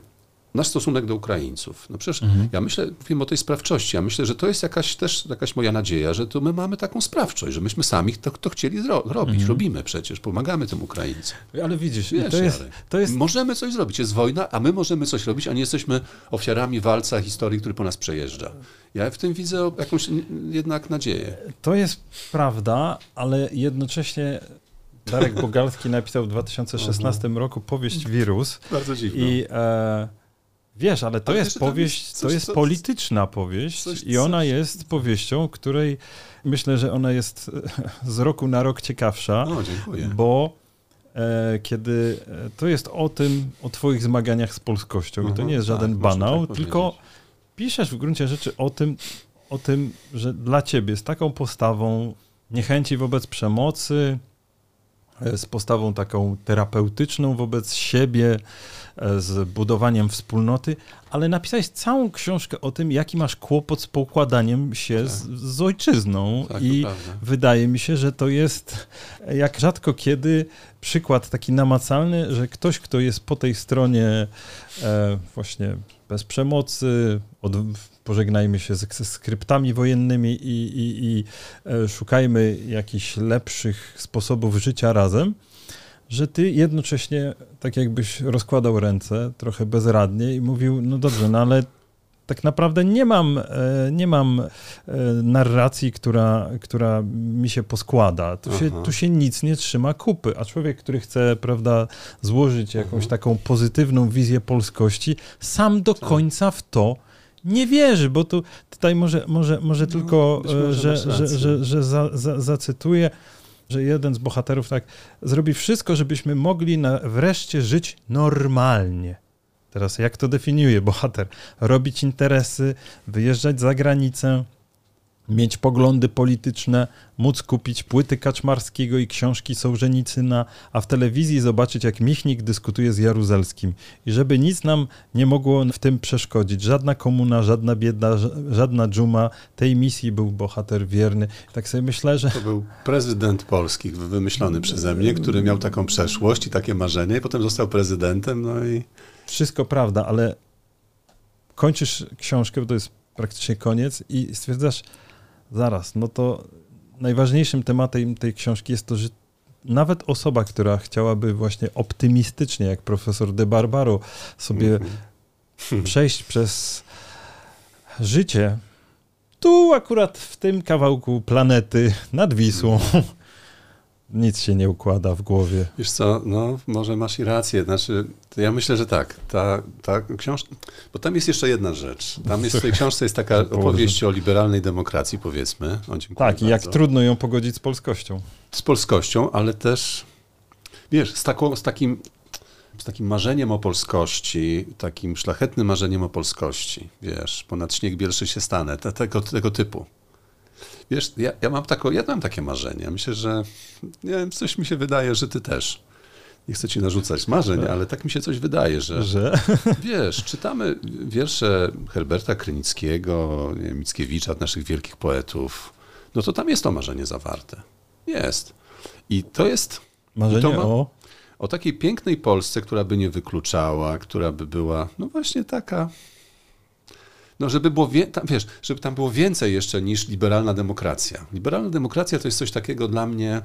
nasz stosunek do Ukraińców. No przecież mhm. ja myślę, wiem o tej sprawczości, ja myślę, że to jest jakaś też jakaś moja nadzieja, że to my mamy taką sprawczość, że myśmy sami to, to chcieli zro robić, mhm. robimy przecież, pomagamy tym Ukraińcom. Ale widzisz, Wiesz, to, jest, to jest... Możemy coś zrobić, jest wojna, a my możemy coś robić, a nie jesteśmy ofiarami walca historii, który po nas przejeżdża. Ja w tym widzę jakąś jednak nadzieję. To jest prawda, ale jednocześnie Darek Bogalski napisał w 2016 roku powieść Wirus. Bardzo dziwne. I e, Wiesz, ale to ale jest powieść, coś, to jest polityczna powieść coś, i ona jest powieścią, której myślę, że ona jest [LAUGHS] z roku na rok ciekawsza. O, dziękuję. Bo e, kiedy e, to jest o tym, o twoich zmaganiach z polskością Aha, i to nie jest żaden tak, banał, tak tylko piszesz w gruncie rzeczy o tym, o tym, że dla ciebie z taką postawą niechęci wobec przemocy, z postawą taką terapeutyczną wobec siebie, E, z budowaniem wspólnoty, ale napisałeś całą książkę o tym, jaki masz kłopot z pokładaniem się tak. z, z, ojczyzną. Tak, I wydaje mi się, że to jest jak rzadko kiedy przykład taki namacalny, że ktoś, kto jest po tej stronie e, właśnie bez przemocy, od, pożegnajmy się ze skryptami wojennymi i, i, i e, szukajmy jakichś lepszych sposobów życia razem że ty jednocześnie tak jakbyś rozkładał ręce trochę bezradnie i mówił, no dobrze, no ale tak naprawdę nie mam, e, nie mam e, narracji, która, która mi się poskłada. Tu się, tu się nic nie trzyma kupy, a człowiek, który chce, prawda, złożyć jakąś Aha. taką pozytywną wizję polskości, sam do tak. końca w to nie wierzy, bo tu tutaj może, może, może no, tylko, e, może że, że, że, że za, za, zacytuję, że jeden z bohaterów tak zrobi wszystko, żebyśmy mogli na, wreszcie żyć normalnie. Teraz jak to definiuje bohater? Robić interesy, wyjeżdżać za granicę, mieć poglądy polityczne, móc kupić płyty Kaczmarskiego i książki Sołżenicyna, a w telewizji zobaczyć, jak Michnik dyskutuje z Jaruzelskim. I żeby nic nam nie mogło w tym przeszkodzić. Żadna komuna, żadna bieda, żadna dżuma. Tej misji był bohater wierny. Tak sobie myślę, że... To był prezydent Polski, wymyślony przeze mnie, który miał taką przeszłość i takie marzenie i potem został prezydentem, no i... Wszystko prawda, ale kończysz książkę, bo to jest praktycznie koniec i stwierdzasz, zaraz, no to najważniejszym tematem tej książki jest to, że nawet osoba, która chciałaby właśnie optymistycznie, jak profesor De Barbaro, sobie mm-hmm. przejść przez życie, tu akurat w tym kawałku planety nad Wisłą, nic się nie układa w głowie. Wiesz co, no może masz i rację. Znaczy, ja myślę, że tak. Ta, ta książka, bo tam jest jeszcze jedna rzecz. Tam jest w tej książce jest taka [LAUGHS] opowieść o liberalnej demokracji, powiedzmy. O, tak, i jak trudno ją pogodzić z polskością. Z polskością, ale też, wiesz, z, taką, z takim z takim marzeniem o polskości, takim szlachetnym marzeniem o polskości, wiesz, ponad śnieg bielszy się stanę, te, tego, tego typu. Wiesz, ja, ja, mam tako, ja mam takie marzenie. Myślę, że nie wiem, coś mi się wydaje, że ty też. Nie chcę ci narzucać marzeń, ale tak mi się coś wydaje, że, że? wiesz, czytamy wiersze Herberta Krynickiego, Mickiewicza, naszych wielkich poetów, no to tam jest to marzenie zawarte. Jest. I to jest... Marzenie to ma, o? O takiej pięknej Polsce, która by nie wykluczała, która by była, no właśnie taka no żeby było, wie, tam, wiesz, żeby tam było więcej jeszcze niż liberalna demokracja. Liberalna demokracja to jest coś takiego dla mnie,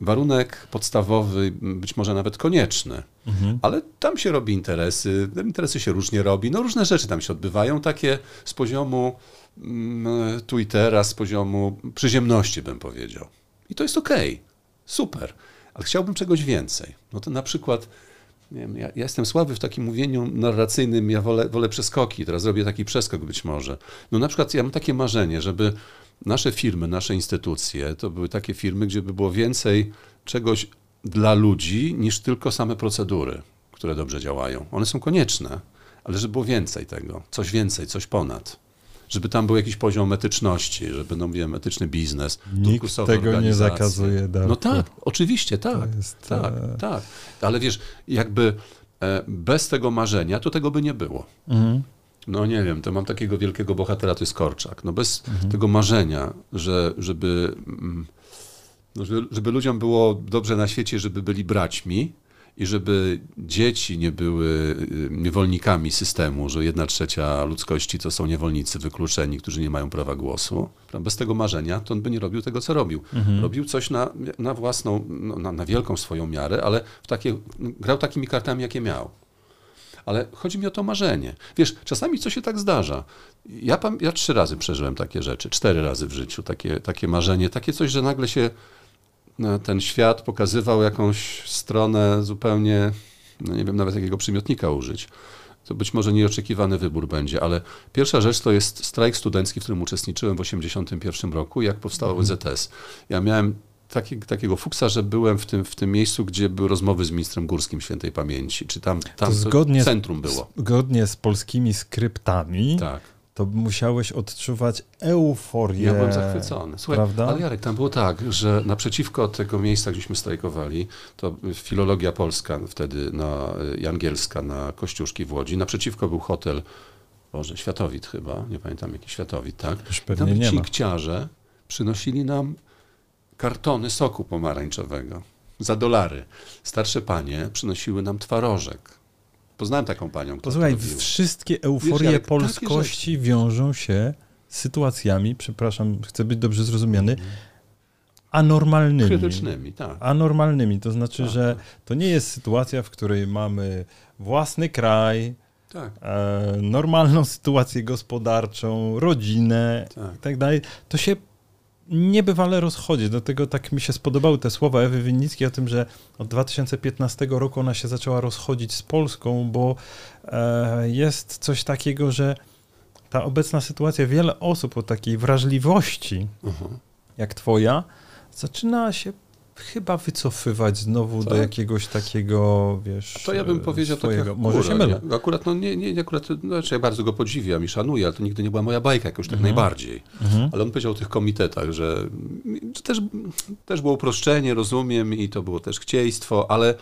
warunek podstawowy, być może nawet konieczny, mhm. ale tam się robi interesy, interesy się różnie robi, no różne rzeczy tam się odbywają, takie z poziomu mm, tu i teraz, z poziomu przyziemności bym powiedział. I to jest okej, okay. super, ale chciałbym czegoś więcej. No to na przykład wiem, ja, ja, jestem słaby w takim mówieniu narracyjnym, ja wolę, wolę przeskoki, teraz zrobię taki przeskok być może. No na przykład ja mam takie marzenie, żeby nasze firmy, nasze instytucje, to były takie firmy, gdzie by było więcej czegoś dla ludzi niż tylko same procedury, które dobrze działają. One są konieczne, ale żeby było więcej tego, coś więcej, coś ponad żeby tam był jakiś poziom etyczności, żeby, no wiem, etyczny biznes, Nikt tego nie zakazuje. Darku. No tak, oczywiście, tak, jest, tak, e... tak. Ale wiesz, jakby e, bez tego marzenia to tego by nie było. Mhm. No nie wiem, to mam takiego wielkiego bohatera, to jest Korczak. No bez mhm. tego marzenia, że, żeby, mm, no, żeby, żeby ludziom było dobrze na świecie, żeby byli braćmi, i żeby dzieci nie były y, niewolnikami systemu, że jedna trzecia ludzkości to są niewolnicy wykluczeni, którzy nie mają prawa głosu. Bez tego marzenia to on by nie robił tego, co robił. Mhm. Robił coś na, na własną, no, na, na, wielką swoją miarę, ale w takie, grał takimi kartami, jakie miał. Ale chodzi mi o to marzenie. Wiesz, czasami co się tak zdarza. Ja, ja trzy razy przeżyłem takie rzeczy, cztery razy w życiu, takie, takie marzenie, takie coś, że nagle się ten świat pokazywał jakąś stronę zupełnie, no nie wiem nawet jakiego przymiotnika użyć. To być może nieoczekiwany wybór będzie, ale pierwsza rzecz to jest strajk studencki, w którym uczestniczyłem w 1981 roku, jak powstało mhm. Ja miałem taki, takiego fuksa, że byłem w tym, w tym miejscu, gdzie były rozmowy z ministrem Górskim Świętej Pamięci. Czy tam, tam to zgodnie centrum było. Zgodnie z polskimi skryptami. Tak to musiałeś odczuwać euforię. Ja byłem zachwycony. Słuchaj, prawda? ale Jarek, tam było tak, że naprzeciwko tego miejsca, gdzieśmy strajkowali, to filologia polska wtedy na, i angielska na Kościuszki w Łodzi, naprzeciwko był hotel, Boże, Światowit chyba, nie pamiętam jaki Światowit, tak? Już pewnie tam nie ci kciarze przynosili nam kartony soku pomarańczowego za dolary. Starsze panie przynosiły nam twarożek Poznałem taką panią. Posłuchaj, wszystkie euforie Wiesz, polskości wiążą się z sytuacjami, przepraszam, chcę być dobrze zrozumiany, anormalnymi. Krytycznymi, tak. Anormalnymi, to znaczy, tak, że tak. to nie jest sytuacja, w której mamy własny kraj, tak. e, normalną sytuację gospodarczą, rodzinę tak. i tak dalej. To się niebywale rozchodzi. Dlatego tak mi się spodobały te słowa Ewy Winnickiej o tym, że od 2015 roku ona się zaczęła rozchodzić z Polską, bo e, jest coś takiego, że ta obecna sytuacja, wiele osób o takiej wrażliwości, uh-huh. jak twoja, zaczyna się chyba wycofywać znowu tak? do jakiegoś takiego, wiesz. To ja bym powiedział swojego. tak Może się mylę. Nie, akurat, no nie, nie, akurat, no, znaczy ja bardzo go podziwiam i szanuję, ale to nigdy nie była moja bajka jakoś tak mhm. najbardziej. Mhm. Ale on powiedział o tych komitetach, że też, też było uproszczenie, rozumiem, i to było też chcieństwo, ale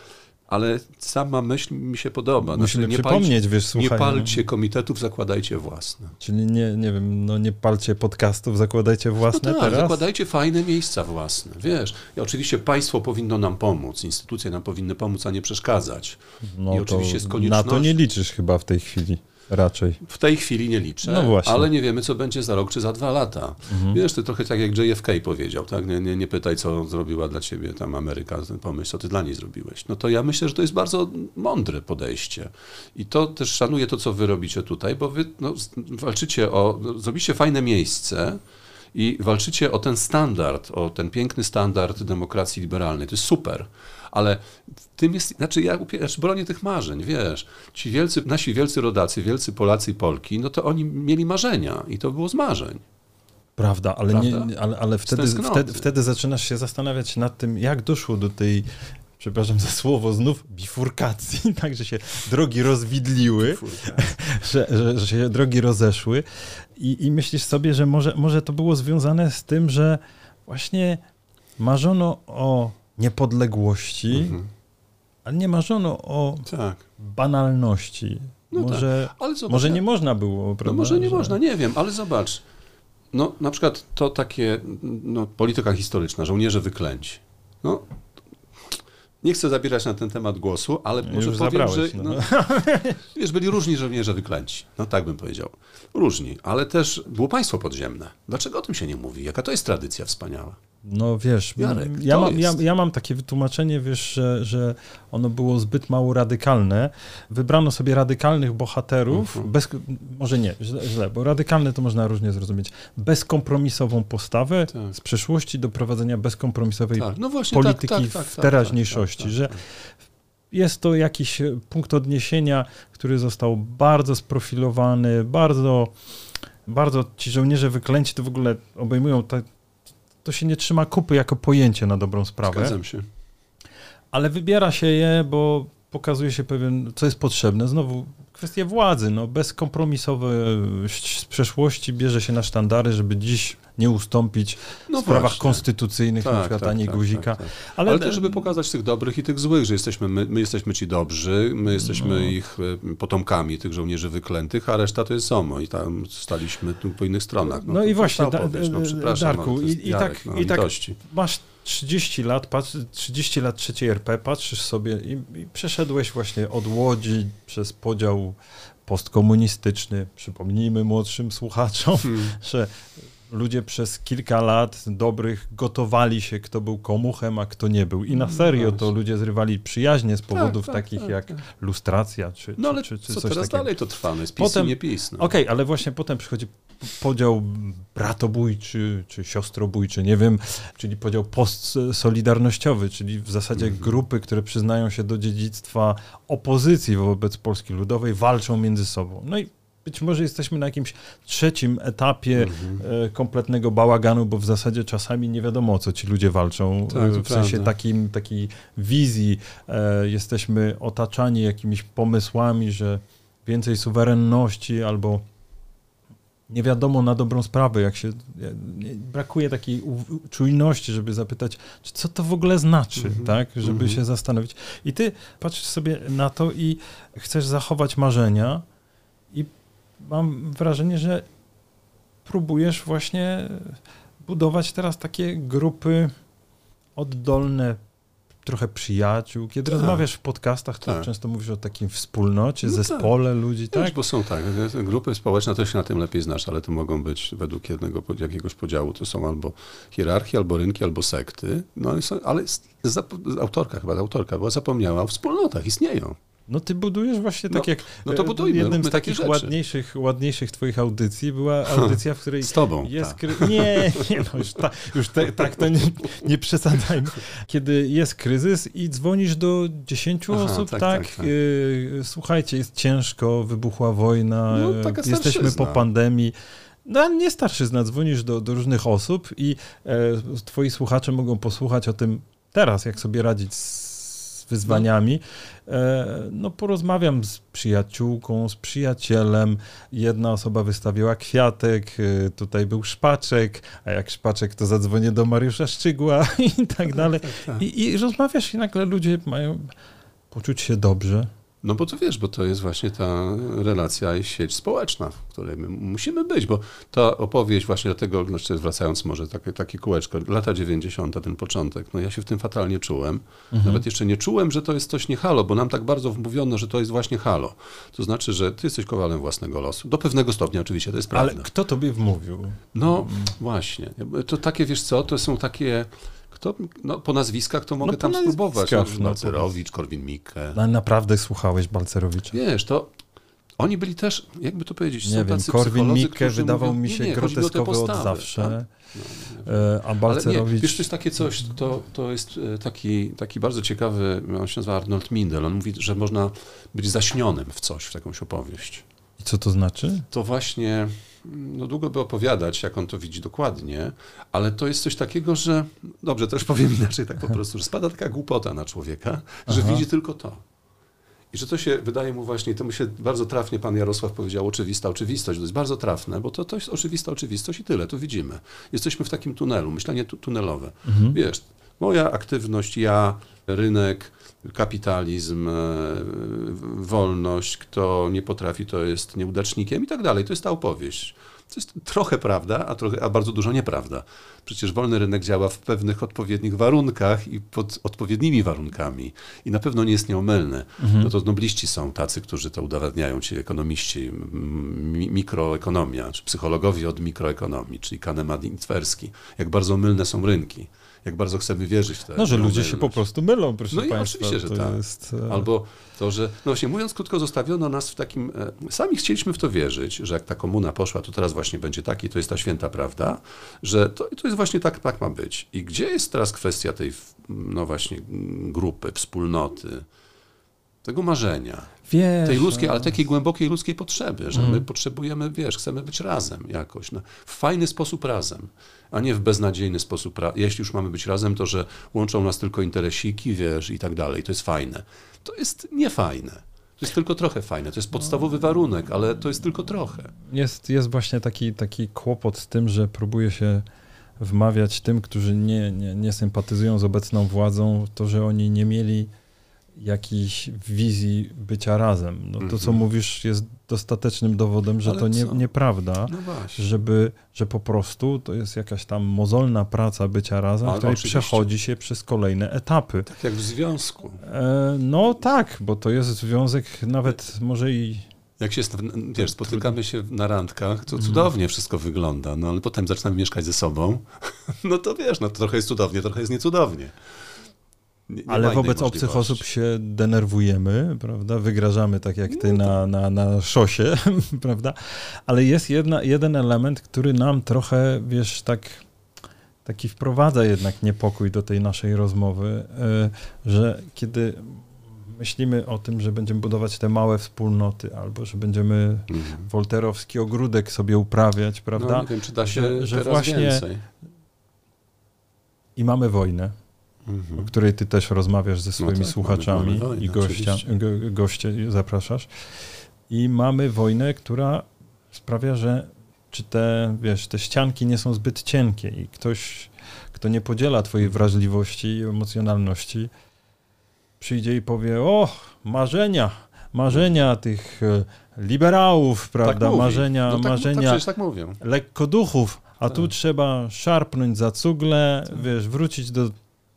ale sama myśl mi się podoba. Musimy znaczy, nie przypomnieć, palcie, wiesz, słuchaj. Nie no. palcie komitetów, zakładajcie własne. Czyli nie, nie wiem, no nie palcie podcastów, zakładajcie własne no tak, teraz? zakładajcie fajne miejsca własne, wiesz. I oczywiście państwo powinno nam pomóc, instytucje nam powinny pomóc, a nie przeszkadzać. No I oczywiście jest konieczność... Na to nie liczysz chyba w tej chwili. Raczej. W tej chwili nie liczę, no ale nie wiemy, co będzie za rok czy za dwa lata. Mhm. Wiesz, to trochę tak jak JFK powiedział, tak? Nie, nie, nie pytaj, co zrobiła dla ciebie tam Ameryka, pomyśl, co ty dla niej zrobiłeś. No to ja myślę, że to jest bardzo mądre podejście. I to też szanuję to, co wy robicie tutaj, bo wy no, walczycie o, zrobicie fajne miejsce, i walczycie o ten standard, o ten piękny standard demokracji liberalnej. To jest super ale tym jest, znaczy ja znaczy bronię tych marzeń, wiesz, ci wielcy, nasi wielcy rodacy, wielcy Polacy i Polki, no to oni mieli marzenia i to było z marzeń. Prawda, ale, Prawda? Nie, ale, ale wtedy, wtedy, wtedy zaczynasz się zastanawiać nad tym, jak doszło do tej przepraszam za słowo, znów bifurkacji, [LAUGHS] tak, że się drogi rozwidliły, [LAUGHS] że, że, że, się drogi rozeszły i, i myślisz sobie, że może, może to było związane z tym, że właśnie marzono o niepodległości, mhm. ale nie marzono o tak. banalności. No może, tak. zobacz, może nie można było, no prawda? No może nie że... można, nie wiem, ale zobacz. No, na przykład to takie no, polityka historyczna, żołnierze wyklęci. No, nie chcę zabierać na ten temat głosu, ale może Już powiem, że no. No, [LAUGHS] wiesz, byli różni żołnierze wyklęci. No tak bym powiedział. Różni, ale też było państwo podziemne. Dlaczego o tym się nie mówi? Jaka to jest tradycja wspaniała? No wiesz, Jarek, ja, mam, ja, ja, mam takie wytłumaczenie, wiesz, że, że ono było zbyt mało radykalne. Wybrano sobie radykalnych bohaterów, uh mhm. -huh. bez, może nie, źle, źle, bo radykalne to można różnie zrozumieć. Bezkompromisową postawę tak. z przeszłości do prowadzenia bezkompromisowej tak. no właśnie, tak, polityki tak, tak, w tak, teraźniejszości, że jest to jakiś punkt odniesienia, który został bardzo sprofilowany, bardzo, bardzo ci żołnierze wyklęci to w ogóle obejmują te, to się nie trzyma kupy jako pojęcie na dobrą sprawę. Zgadzam się. Ale wybiera się je, bo pokazuje się pewien, co jest potrzebne. Znowu kwestia władzy, no bezkompromisowość z przeszłości bierze się na sztandary, żeby dziś nie ustąpić no w sprawach właśnie. konstytucyjnych, tak, na przykład tak, ani tak, guzika. Tak, tak. Ale, Ale też, żeby pokazać tych dobrych i tych złych, że jesteśmy my, my jesteśmy ci dobrzy, my jesteśmy no. ich e, potomkami, tych żołnierzy wyklętych, a reszta to jest ZOMO i tam staliśmy tu po innych stronach. No, no i właśnie, da, powiesz, no, przepraszam, Darku, i, i, tak, no, i tak masz 30 lat, patrz, 30 lat trzeciej RP, patrzysz sobie i, i przeszedłeś właśnie od Łodzi przez podział postkomunistyczny. Przypomnijmy młodszym słuchaczom, hmm. że ludzie przez kilka lat dobrych gotowali się, kto był komuchem, a kto nie był. I na no serio to ludzie zrywali przyjaźnie z powodów tak, tak, takich tak, jak tak. lustracja, czy, no, ale czy, czy, co coś teraz takiego. dalej to trwa, no jest PiS potem, nie PiS. No. Okej, okay, ale właśnie potem przychodzi podział bratobójczy, czy siostrobójczy, nie wiem, czyli podział postsolidarnościowy, czyli w zasadzie mm -hmm. grupy, które przyznają się do dziedzictwa opozycji wobec Polski Ludowej, walczą między sobą. No i być może jesteśmy na jakimś trzecim etapie mhm. kompletnego bałaganu, bo w zasadzie czasami nie wiadomo, o co ci ludzie walczą. Tak, w sensie takim, takiej wizji e, jesteśmy otaczani jakimiś pomysłami, że więcej suwerenności albo nie wiadomo na dobrą sprawę, jak się brakuje takiej czujności, żeby zapytać, co to w ogóle znaczy, mm -hmm. tak, żeby mm -hmm. się zastanowić. I ty patrzysz sobie na to i chcesz zachować marzenia i mam wrażenie, że próbujesz właśnie budować teraz takie grupy oddolne, trochę przyjaciół. Kiedy tak. rozmawiasz w podcastach, to tak. często mówisz o takim wspólnocie, no zespole tak. ludzi, tak? Wiesz, bo są tak, grupy społeczne, to się na tym lepiej znasz, ale to mogą być według jednego, jakiegoś podziału, to są albo hierarchie, albo rynki, albo sekty, no ale, są, ale autorka chyba, autorka była zapomniała o wspólnotach, istnieją. No ty budujesz właśnie tak no, jak no to budujmy, jednym z takich ładniejszych, ładniejszych twoich audycji była audycja, w której z tobą, jest... Tak. Kry... Nie, nie, no już, ta, już te, tak to nie, nie przesadzajmy. Kiedy jest kryzys i dzwonisz do dziesięciu Aha, osób, tak, tak, tak y, słuchajcie, jest ciężko, wybuchła wojna, no, jesteśmy po pandemii, no, nie starszyzna, dzwonisz do, do różnych osób i e, twoi słuchacze mogą posłuchać o tym, teraz, jak sobie radzić z wyzwaniami. E, no, porozmawiam z przyjaciółką, z przyjacielem. Jedna osoba wystawiła kwiatek, e, tutaj był szpaczek, a jak szpaczek, to zadzwonię do Mariusza Szczygła [LAUGHS] i tak dalej. Tak, tak, tak. I, I rozmawiasz i nagle ludzie mają poczuć się dobrze no bo to wiesz, bo to jest właśnie ta relacja i sieć społeczna, w której my musimy być, bo ta opowieść właśnie dlatego, znaczy wracając może takie, takie kółeczko, lata 90., ten początek, no ja się w tym fatalnie czułem. Mhm. Nawet jeszcze nie czułem, że to jest coś nie halo, bo nam tak bardzo wmówiono, że to jest właśnie halo. To znaczy, że ty jesteś kowalem własnego losu. Do pewnego stopnia oczywiście, to jest prawda. Ale kto tobie wmówił? No właśnie. To takie, wiesz co, to są takie kto, no, po nazwiskach to mogę no, tam spróbować. No, Balcerowicz, Korwin-Mikke. Ale naprawdę słuchałeś Balcerowicza? Wiesz, to oni byli też, jakby to powiedzieć, nie wiem, Korwin-Mikke wydawał mówią, mi się nie, nie, groteskowy od zawsze. Tak? No, a Balcerowicz... Nie, wiesz, to jest takie coś, to, to jest e, taki, taki bardzo ciekawy, on się nazywa Arnold Mindel, on mówi, że można być zaśnionym w coś, w jakąś opowieść. I co to znaczy? To właśnie no długo by opowiadać, jak on to widzi dokładnie, ale to jest coś takiego, że, dobrze, też powiem inaczej tak po [LAUGHS] prostu, że spada taka głupota na człowieka, że Aha. widzi tylko to. I że to się wydaje mu właśnie, to mu się bardzo trafnie pan Jarosław powiedział, oczywista oczywistość. To jest bardzo trafne, bo to, to jest oczywista oczywistość i tyle, to widzimy. Jesteśmy w takim tunelu, myślenie tu, tunelowe. Mhm. Wiesz, moja aktywność, ja, rynek, kapitalizm, e, wolność, kto nie potrafi, to jest nieudacznikiem i tak dalej. To jest ta opowieść. To jest trochę prawda, a, trochę, a bardzo dużo nieprawda. Przecież wolny rynek działa w pewnych odpowiednich warunkach i pod odpowiednimi warunkami. I na pewno nie jest nieomylny. Mhm. No to nobliści są tacy, którzy to udowadniają, ci ekonomiści, mi mikroekonomia, czy psychologowie od mikroekonomii, czyli Kahneman i Twerski. Jak bardzo mylne są rynki jak bardzo chcemy wierzyć to. No, że ludzie się po prostu mylą, proszę no Państwa. No oczywiście, że tak. Jest... E, Albo to, że, no właśnie mówiąc krótko, zostawiono nas w takim, e, sami chcieliśmy w to wierzyć, że jak ta komuna poszła, to teraz właśnie będzie taki, to jest ta święta prawda, że to, to jest właśnie tak, tak ma być. I gdzie jest teraz kwestia tej, no właśnie, grupy, wspólnoty, tego marzenia, wiesz, tej ludzkiej, ale takiej głębokiej ludzkiej potrzeby, że mm. my potrzebujemy, wiesz, chcemy być razem jakoś, no, w fajny sposób razem, a nie w beznadziejny sposób. Jeśli już mamy być razem, to że łączą nas tylko interesiki, wiesz, i tak dalej, to jest fajne. To jest niefajne. To jest tylko trochę fajne. To jest podstawowy warunek, ale to jest tylko trochę. Jest, jest właśnie taki, taki kłopot z tym, że próbuje się wmawiać tym, którzy nie, nie, nie sympatyzują z obecną władzą, to, że oni nie mieli jakiejś wizji bycia razem. No to, co mhm. mówisz, jest dostatecznym dowodem, że Ale to nie, nieprawda, no żeby, że po prostu to jest jakaś tam mozolna praca bycia razem, Ale której oczywiście. przechodzi się przez kolejne etapy. Tak jak w związku. E, no tak, bo to jest związek nawet może i jak się, wiesz, spotykamy się na randkach, to mhm. cudownie wszystko wygląda, no ale potem zaczynamy mieszkać ze sobą, [LAUGHS] no to wiesz, no to trochę jest cudownie, trochę jest niecudownie. Nie, nie Ale wobec obcych osób się denerwujemy, prawda? Wygrażamy tak jak ty no na, na, na szosie, [LAUGHS] prawda? Ale jest jedna, jeden element, który nam trochę, wiesz, tak taki wprowadza jednak niepokój do tej naszej rozmowy, e, że kiedy myślimy o tym, że będziemy budować te małe wspólnoty, albo że będziemy mhm. wolterowski ogródek sobie uprawiać, prawda? No, nie wiem, czy da się że, że właśnie więcej. I mamy wojnę mhm. o której ty też rozmawiasz ze swoimi no tak, słuchaczami wojnę, i gościa, goście zapraszasz. I mamy wojnę, która sprawia, że czy te, wiesz, te ścianki nie są zbyt cienkie i ktoś, kto nie podziela twojej wrażliwości i emocjonalności, przyjdzie i powie, o, marzenia, marzenia tych e, liberałów, prawda, tak marzenia, no tak, marzenia tak, tak lekkoduchów, a tu tak. trzeba szarpnąć za cugle, tak. wiesz, wrócić do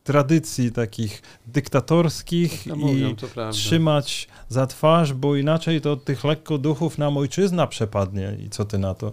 tradycji takich dyktatorskich no mówią, i trzymać za twarz, bo inaczej to od tych lekko duchów nam ojczyzna przepadnie. I co ty na to?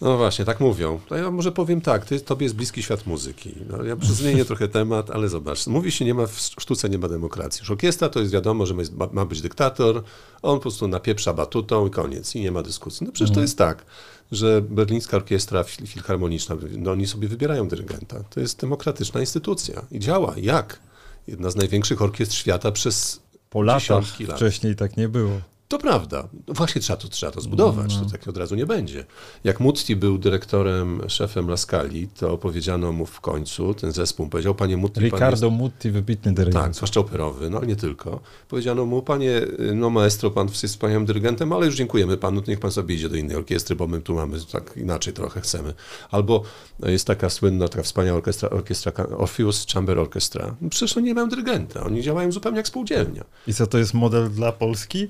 No właśnie, tak mówią. To ja może powiem tak, ty, tobie jest bliski świat muzyki. No, ja zmienię trochę temat, ale zobacz. Mówi się, nie ma w sztuce nie ma demokracji. Już orkiestra to jest wiadomo, że ma, ma być dyktator, on po prostu napieprza batutą i koniec. I nie ma dyskusji. No przecież mhm. to jest tak że berlińska orkiestra filharmoniczna, no oni sobie wybierają dyrygenta. To jest demokratyczna instytucja i działa. Jak? Jedna z największych orkiestr świata przez po latach lat. wcześniej tak nie było. To prawda. No właśnie trzeba to, trzeba to zbudować, no. to tak od razu nie będzie. Jak Mutti był dyrektorem, szefem Laskali, to powiedziano mu w końcu, ten zespół powiedział, panie Mutti... Ricardo jest... Mutti, wybitny dyrygent. Tak, zwłaszcza operowy, no ale nie tylko. Powiedziano mu, panie, no maestro, pan jest wspaniałym dyrygentem, ale już dziękujemy panu, niech pan sobie idzie do innej orkiestry, bo my tu mamy tak inaczej trochę chcemy. Albo jest taka słynna, taka wspaniała orkiestra, orkiestra Orpheus Chamber Orchestra. No przecież oni nie mają dyrygenta, oni działają zupełnie jak spółdzielnia. I co to jest model dla Polski?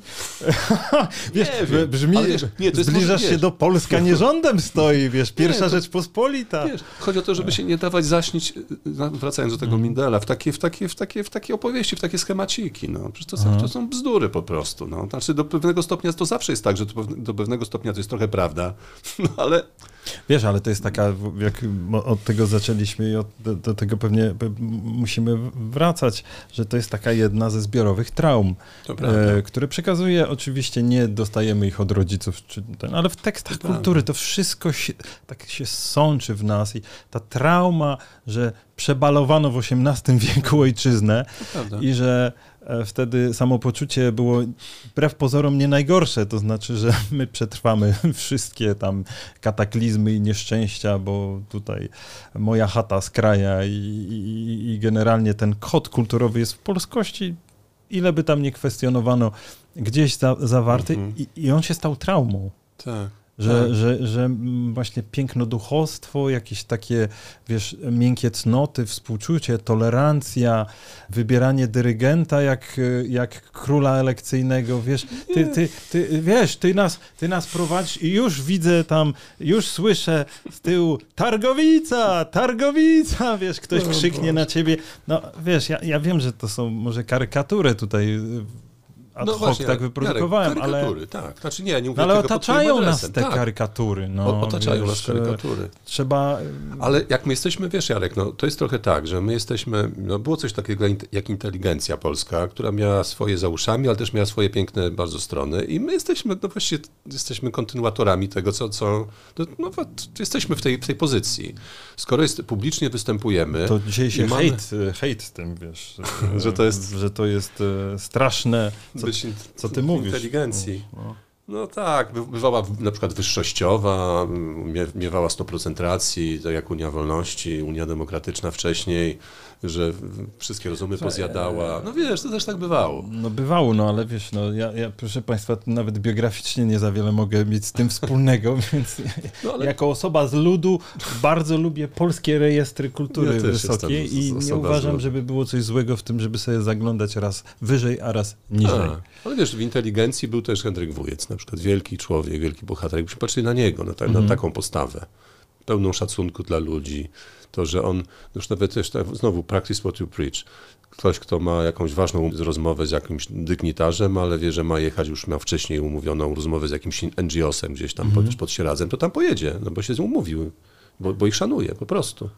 [LAUGHS] wiesz, nie brzmi, wiesz, nie, to zbliżasz może, się do Polska nie rządem stoi, wiesz, pierwsza nie, to, Rzeczpospolita. Wiesz, chodzi o to, żeby się nie dawać zaśnić, y, wracając do tego mm. Mindela, w takie, w, takie, w, takie, w takie opowieści, w takie schemaciki, no. Przecież to są, to są bzdury po prostu, no. Znaczy do pewnego stopnia to zawsze jest tak, że do pewnego stopnia to jest trochę prawda, [LAUGHS] no ale Wiesz, ale to jest taka, jak od tego zaczęliśmy i od, do, do, tego pewnie musimy wracać, że to jest taka jedna ze zbiorowych traum, e, które przekazuje, oczywiście nie dostajemy ich od rodziców, czy ten, ale w tekstach to kultury to wszystko się, tak się sączy w nas i ta trauma, że przebalowano w XVIII wieku ojczyznę i że wtedy samopoczucie było wbrew pozorom nie najgorsze, to znaczy, że [LAUGHS] my przetrwamy [LAUGHS] wszystkie tam kataklizmy i nieszczęścia, bo tutaj moja chata z kraja i, i, i generalnie ten kod kulturowy jest w polskości, ile by tam nie kwestionowano, gdzieś za, zawarty mhm. i, i on się stał traumą. Tak. Że, tak. że, że właśnie pięknoduchostwo, jakieś takie, wiesz, miękkie cnoty, współczucie, tolerancja, wybieranie dyrygenta jak, jak króla elekcyjnego, wiesz, ty, ty, ty, wiesz, ty nas, ty nas prowadzisz i już widzę tam, już słyszę z tyłu Targowica, Targowica, wiesz, ktoś krzyknie na ciebie. No, wiesz, ja, ja wiem, że to są może karykatury tutaj ad no hoc właśnie, tak wyprodukowałem, Jarek, karykatury, ale... tak. Znaczy nie, nie mówię ale otaczają nas te tak. karykatury. No, otaczają wiesz, nas karykatury. Trzeba... Ale jak my jesteśmy, wiesz Jarek, no to jest trochę tak, że my jesteśmy, no było coś takiego jak inteligencja polska, która miała swoje za uszami, ale też miała swoje piękne bardzo strony i my jesteśmy, no właściwie jesteśmy kontynuatorami tego, co, co no, no jesteśmy w tej, w tej pozycji. Skoro jest, publicznie występujemy... To dzisiaj się mamy... hejt, hejt z tym, wiesz, [LAUGHS] że to jest, że to jest e, straszne, co być co ty mówisz? inteligencji. No, no. no tak, bywała na przykład wyższościowa, miewała 100% racji, tak jak Unia Wolności, Unia Demokratyczna wcześniej że wszystkie rozumy pozjadała. No wiesz, to też tak bywało. No bywało, no ale wiesz, no ja, ja proszę Państwa, nawet biograficznie nie za wiele mogę mieć z tym wspólnego, [LAUGHS] więc no, ale... jako osoba z ludu bardzo lubię polskie rejestry kultury ja wysokiej i nie uważam, żeby było coś złego w tym, żeby sobie zaglądać raz wyżej, a raz niżej. A, ale wiesz, w inteligencji był też Henryk Wujec, na przykład wielki człowiek, wielki bohater. Jakbyśmy patrzyli na niego, na, ta, na mhm. taką postawę, pełną szacunku dla ludzi, to, że on, już nawet też tak, znowu practice what you preach. Ktoś, kto ma jakąś ważną rozmowę z jakimś dygnitarzem, ale wie, że ma jechać, już miał wcześniej umówioną rozmowę z jakimś NGO-sem gdzieś tam mm -hmm. pod, pod Sieradzem, to tam pojedzie, no bo się z nim umówił, bo, bo ich szanuje po prostu.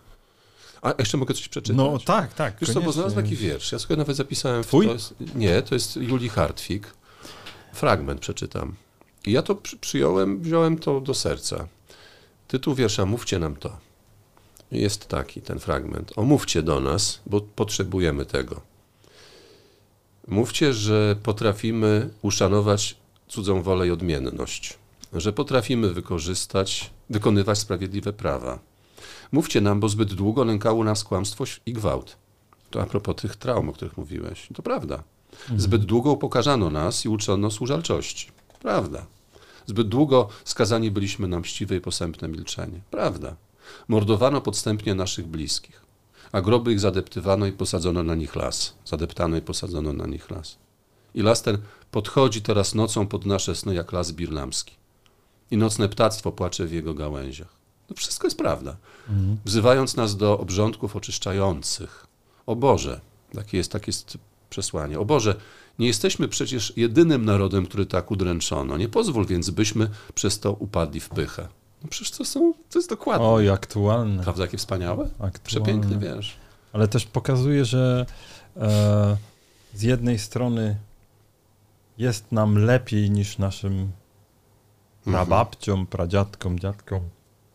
A jeszcze mogę coś przeczytać? No tak, tak. Wiesz co, bo znalazłem taki wiersz. Ja sobie nawet zapisałem... Twój? To jest, nie, to jest Julii Hartwig. Fragment przeczytam. I ja to przy, przyjąłem, wziąłem to do serca. Tytuł wiersza Mówcie nam to jest taki ten fragment. Omówcie do nas, bo potrzebujemy tego. Mówcie, że potrafimy uszanować cudzą wolę i odmienność, że potrafimy wykorzystać, wykonywać sprawiedliwe prawa. Mówcie nam, bo zbyt długo nękało nas kłamstwo i gwałt. To a propos tych traum, o których mówiłeś. To prawda. Mhm. Zbyt długo upokarzano nas i uczono służalczości. Prawda. Zbyt długo skazani byliśmy na mściwe i posępne milczenie. Prawda. Mordowano podstępnie naszych bliskich, a groby ich zadeptywano i posadzono na nich las. Zadeptano i posadzono na nich las. I las ten podchodzi teraz nocą pod nasze sny jak las birlamski. I nocne ptactwo płacze w jego gałęziach. To wszystko jest prawda. Mhm. Wzywając nas do obrządków oczyszczających. O Boże, takie jest, takie jest przesłanie. O Boże, nie jesteśmy przecież jedynym narodem, który tak udręczono. Nie pozwól więc, byśmy przez to upadli w pychę. No przecież to są, to jest dokładnie. Oj, aktualne. Prawda, jakie wspaniałe? Aktualne. Przepiękny wiesz. Ale też pokazuje, że e, z jednej strony jest nam lepiej niż naszym mhm. prababciom, pradziadkom, dziadkom.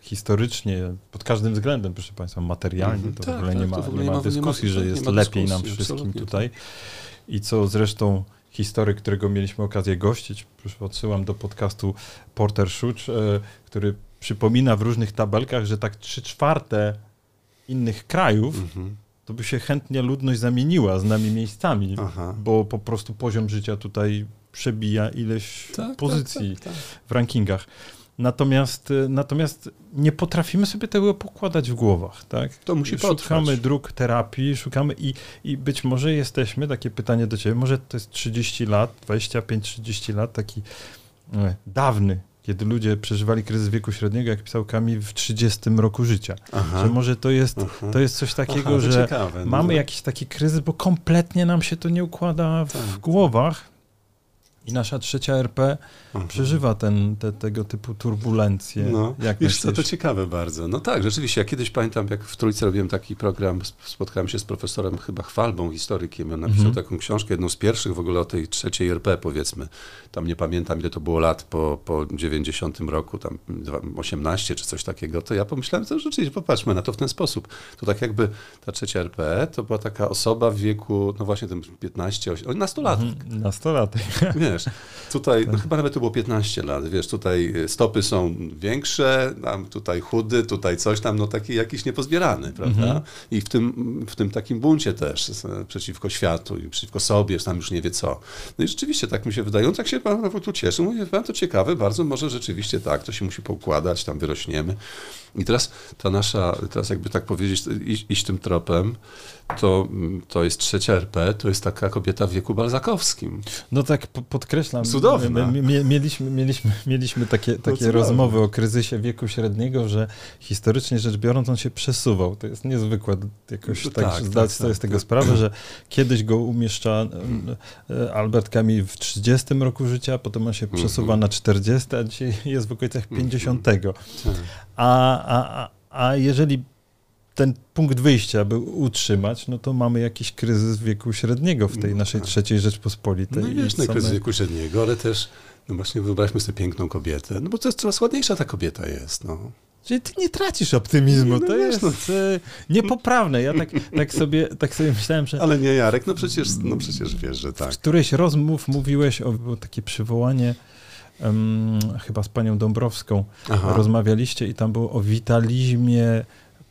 Historycznie, pod każdym względem, proszę Państwa, materialnie, mhm. to tak, w ogóle tak, nie ma, nie ma dyskusji, nie ma, że jest lepiej nam wszystkim tutaj. I co zresztą historyk, którego mieliśmy okazję gościć. Odsyłam do podcastu Porter Szucz, e, który przypomina w różnych tabelkach, że tak trzy czwarte innych krajów mhm. to by się chętnie ludność zamieniła z nami miejscami, Aha. bo po prostu poziom życia tutaj przebija ileś tak, tak pozycji tak, tak, w rankingach. Natomiast, y, natomiast nie potrafimy sobie tego pokładać w głowach, tak? To musi Szukamy potrwać. dróg terapii, szukamy i, i być może jesteśmy, takie pytanie do ciebie, może to jest 30 lat, 25-30 lat, taki e, dawny, kiedy ludzie przeżywali kryzys wieku średniego, jak pisał Kamil, w 30 roku życia. Aha. Że może to jest, to jest coś takiego, Aha, że ciekawe, no mamy no. jakiś taki kryzys, bo kompletnie nam się to nie układa w, tak. w głowach i nasza trzecia RP mhm. przeżywa ten, te, tego typu turbulencje. No, jak wiesz co, to ciekawe bardzo. No tak, rzeczywiście, ja kiedyś pamiętam, jak w Trójce robiłem taki program, spotkałem się z profesorem chyba Chwalbą, historykiem, on napisał mhm. taką książkę, jedną z pierwszych w ogóle o tej trzeciej RP, powiedzmy. Tam nie pamiętam, ile to było lat po, po 90 roku, tam 18 czy coś takiego, to ja pomyślałem, to rzeczywiście, popatrzmy na to w ten sposób. To tak jakby ta trzecia RP to była taka osoba w wieku, no właśnie tym 15, 18, nastolatek. Mhm, nastolatek. Nie, wiesz, [LAUGHS] tutaj, no tak. chyba nawet to było 15 lat, wiesz, tutaj stopy są większe, tam tutaj chudy, tutaj coś tam, no taki jakiś niepozbierany, prawda? Mhm. I w tym, w tym takim buncie też przeciwko światu i przeciwko sobie, tam już nie wie co. No i rzeczywiście tak mi się wydaje, on tak się pan tu cieszy, mówię, pan to ciekawe, bardzo może rzeczywiście tak, to się musi poukładać, tam wyrośniemy. I teraz ta nasza, teraz jakby tak powiedzieć, iść, iść tym tropem, to, to jest trzecia RP, to jest taka kobieta w wieku balzakowskim. No tak podkreślam. Cudowna. mieliśmy, mieliśmy, mieliśmy takie, takie rozmowy o kryzysie wieku średniego, że historycznie rzecz biorąc on się przesuwał. To jest niezwykłe jakoś no, tak, tak zdać tak, sobie tak, z tego tak. sprawę, że kiedyś go umieszcza e, Albert Camus w 30 roku życia, potem on się przesuwa mm -hmm. na 40, a dzisiaj jest w okolicach 50. Mm -hmm. A, a, a jeżeli ten punkt wyjścia, by utrzymać, no to mamy jakiś kryzys wieku średniego w tej no naszej tak. trzeciej Rzeczpospolitej. No wiesz, no, kryzys wieku średniego, ale też, no właśnie wyobraźmy sobie piękną kobietę, no bo to jest coraz ładniejsza ta kobieta jest, no. Czyli ty nie tracisz optymizmu, no to jest no. E, niepoprawne. Ja tak, tak, sobie, tak sobie myślałem, że... Ale nie, Jarek, no przecież, no przecież wiesz, że tak. W którejś rozmów mówiłeś o było takie przywołanie um, chyba z panią Dąbrowską. Aha. Rozmawialiście i tam było o witalizmie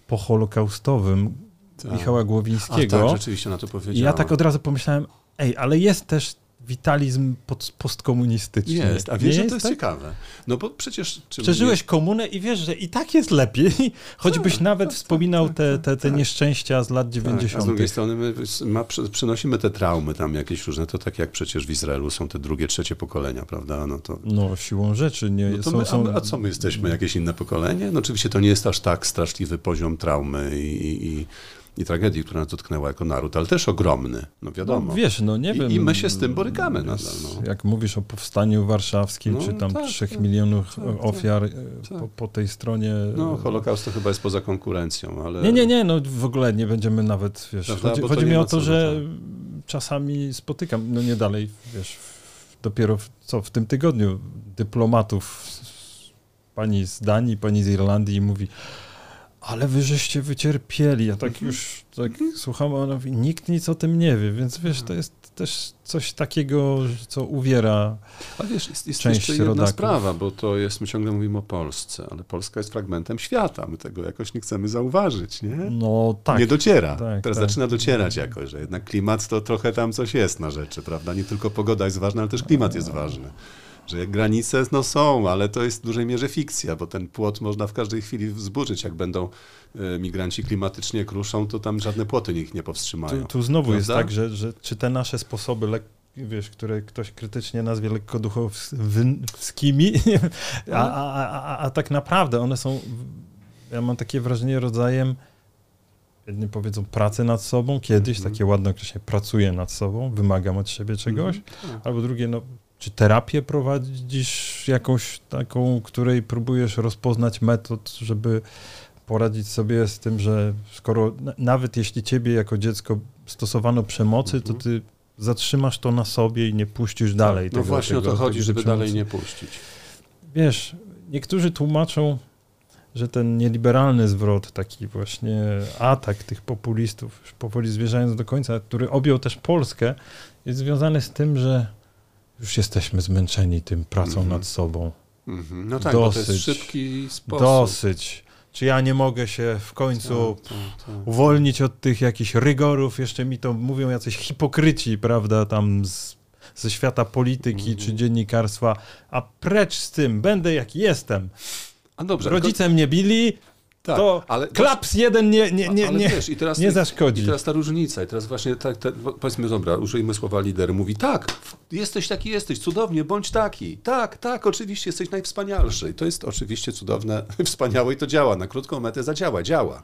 poholokaustowym tak. Michała Głowińskiego. A, tak, rzeczywiście na to powiedziałem. I ja tak od razu pomyślałem, ej, ale jest też witalizm postkomunistyczny. Jest, a wiesz, że to jest tak? ciekawe. No bo przecież... Przeżyłeś komunę i wiesz, że i tak jest lepiej, [LAUGHS] choćbyś tak, nawet tak, wspominał tak, te, te, te tak. nieszczęścia z lat 90. Tak, a z drugiej strony my ma, przynosimy te traumy tam jakieś różne, to tak jak przecież w Izraelu są te drugie, trzecie pokolenia, prawda? No, to... no siłą rzeczy. Nie, no są, my, są... A, a, co my jesteśmy, jakieś inne pokolenie? No oczywiście to nie jest aż tak straszliwy poziom traumy i, i i tragedii, która nas dotknęła jako naród, ale też ogromny, no wiadomo. No, wiesz, no nie I, wiem. I my się z tym borykamy nadal. No. Jak mówisz o powstaniu warszawskim, no, czy tam tak, trzech tak, milionów tak, tak. ofiar e, tak. po, po, tej stronie. No, Holokaust to chyba jest poza konkurencją, ale... Nie, nie, nie, no w ogóle nie będziemy nawet, wiesz, Prawda, chodzi, chodzi mi o to, że czasami spotykam, no nie dalej, wiesz, dopiero w, co w tym tygodniu dyplomatów, pani z Danii, pani z Irlandii mówi, ale wy żeście wycierpieli. Ja tak mhm. już tak słucham, a mówi, nikt nic o tym nie wie, więc wiesz, to jest też coś takiego, co uwiera A wiesz, jest, jest część jeszcze jedna rodaków. sprawa, bo to jest, my ciągle mówimy o Polsce, ale Polska jest fragmentem świata, my tego jakoś nie chcemy zauważyć, nie? No tak. Nie dociera. Tak, Teraz tak. zaczyna docierać jakoś, że jednak klimat to trochę tam coś jest na rzeczy, prawda? Nie tylko pogoda jest ważna, ale też klimat jest ważny że granice no są, ale to jest w dużej mierze fikcja, bo ten płot można w każdej chwili wzburzyć. Jak będą e, migranci klimatycznie kruszą, to tam żadne płoty ich nie powstrzymają. Tu, tu znowu prawda? jest tak, że, że czy te nasze sposoby lek wiesz, które ktoś krytycznie nazwie lekko duchowskimi, [LAUGHS] a, a, a, a, tak naprawdę one są, ja mam takie wrażenie, rodzajem jedni powiedzą pracy nad sobą, kiedyś, mm -hmm. takie ładne określenie, pracuję nad sobą, wymagam od siebie czegoś, mm -hmm. albo drugie, no czy terapię prowadzisz jakąś taką, której próbujesz rozpoznać metod, żeby poradzić sobie z tym, że skoro nawet jeśli ciebie jako dziecko stosowano przemocy, to mhm. ty zatrzymasz to na sobie i nie puścisz tak, dalej. No tego, właśnie tego, o to chodzi, żeby przemocy. dalej nie puścić. Wiesz, niektórzy tłumaczą, że ten nieliberalny zwrot, taki właśnie atak tych populistów, już powoli zwierzając do końca, który objął też Polskę, jest związany z tym, że już jesteśmy zmęczeni tym pracą mm -hmm. nad sobą. Mm -hmm. No tak, dosyć, to jest szybki sposób. Dosyć. Czy ja nie mogę się w końcu tak, tak, tak. uwolnić od tych jakichś rygorów? Jeszcze mi to mówią jacyś hipokryci, prawda, tam z, ze świata polityki mm -hmm. czy dziennikarstwa. A precz z tym, będę jaki jestem. A dobrze, Rodzice tylko... mnie bili, tak, to ale klaps jeden nie, nie, nie, nie, wiesz, i teraz, nie zaszkodzi. I teraz ta różnica, i teraz właśnie tak, tak, powiedzmy, dobra, użyjmy słowa lider, mówi tak, jesteś taki, jesteś, cudownie, bądź taki. Tak, tak, oczywiście, jesteś najwspanialszy. I to jest oczywiście cudowne, [LAUGHS] wspaniałe i to działa. Na krótką metę zadziała, działa.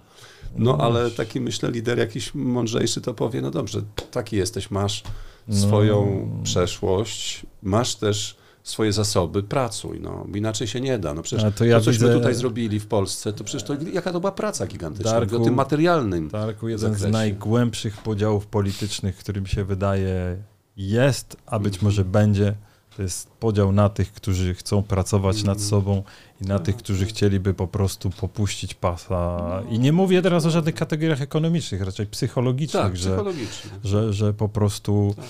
No, no ale taki, myślę, lider jakiś mądrzejszy to powie, no dobrze, taki jesteś, masz swoją no. przeszłość, masz też swoje zasoby, pracuj, no, inaczej się nie da. No przecież to, ja to cośmy widzę... tutaj zrobili w Polsce, to przecież to, jaka to była praca gigantyczna, Darku, o tym materialnym Darku, jeden zakresie. z najgłębszych podziałów politycznych, którym się wydaje jest, a być mhm. może będzie, to jest podział na tych, którzy chcą pracować nad mhm. sobą i na tych, którzy chcieliby po prostu popuścić pasa. I nie mówię teraz o żadnych kategoriach ekonomicznych, raczej psychologicznych, tak, że, że, że po prostu... Tak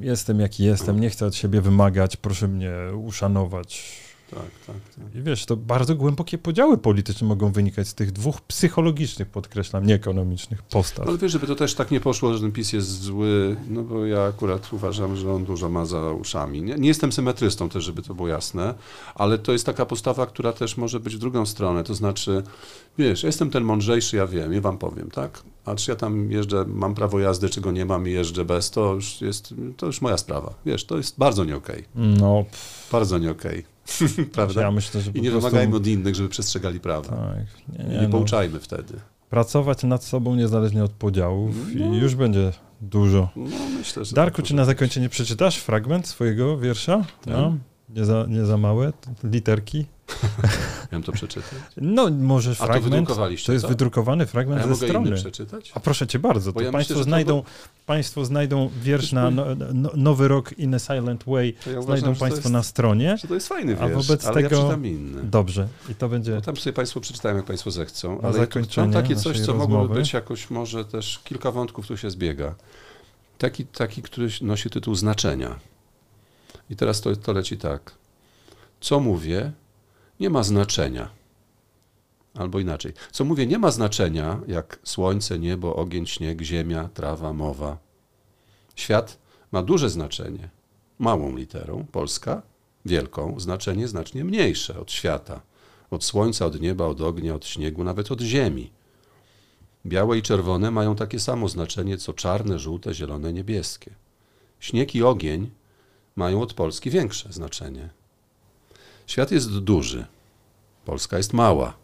Jestem jaki jestem, nie chcę od siebie wymagać, proszę mnie uszanować. Tak, tak, tak. I wiesz, to bardzo głębokie podziały polityczne mogą wynikać z tych dwóch psychologicznych, podkreślam, nieekonomicznych postaw. No, ale wiesz, żeby to też tak nie poszło, że ten PiS jest zły, no bo ja akurat uważam, że on dużo ma za uszami. Nie, nie jestem symetrystą też, żeby to było jasne, ale to jest taka postawa, która też może być w drugą stronę, to znaczy, wiesz, jestem ten mądrzejszy, ja wiem, ja wam powiem, tak? A czy ja tam jeżdżę, mam prawo jazdy, czy go nie mam i jeżdżę bez, to już jest, to już moja sprawa. Wiesz, to jest bardzo nie okej. Okay. No. Bardzo nie okej. Okay. [LAUGHS] Prawda? Ja myślę, I nie prostu... wymagajmy od innych, żeby przestrzegali prawa. Tak. Nie, nie, nie no. pouczajmy wtedy. Pracować nad sobą niezależnie od podziałów no. i już będzie dużo. No, myślę, że Darku, tak czy na zakończenie przeczytasz fragment swojego wiersza? Tak. No, nie, za, nie za małe literki. [LAUGHS] Miałem to przeczytać? No, może fragment. To, to jest to? wydrukowany fragment A ja ze strony. przeczytać? A proszę cię bardzo, to ja państwo, myślę, znajdą, to... państwo znajdą wiersz na no, no, Nowy Rok in a Silent Way, ja znajdą państwo jest, na stronie. to jest fajny wiersz, a wobec ale tego... ja inny. Dobrze, i to będzie... Bo tam sobie państwo przeczytają, jak państwo zechcą, ale mam takie coś, co mogłoby być jakoś może też, kilka wątków tu się zbiega. Taki, taki, który nosi tytuł znaczenia. I teraz to, to leci tak. Co mówię, nie ma znaczenia. Albo inaczej. Co mówię, nie ma znaczenia, jak słońce, niebo, ogień, śnieg, ziemia, trawa, mowa. Świat ma duże znaczenie, małą literą, Polska, wielką, znaczenie znacznie mniejsze od świata, od słońca, od nieba, od ognia, od śniegu, nawet od ziemi. Białe i czerwone mają takie samo znaczenie, co czarne, żółte, zielone, niebieskie. Śnieg i ogień mają od Polski większe znaczenie. Świat jest duży, Polska jest mała,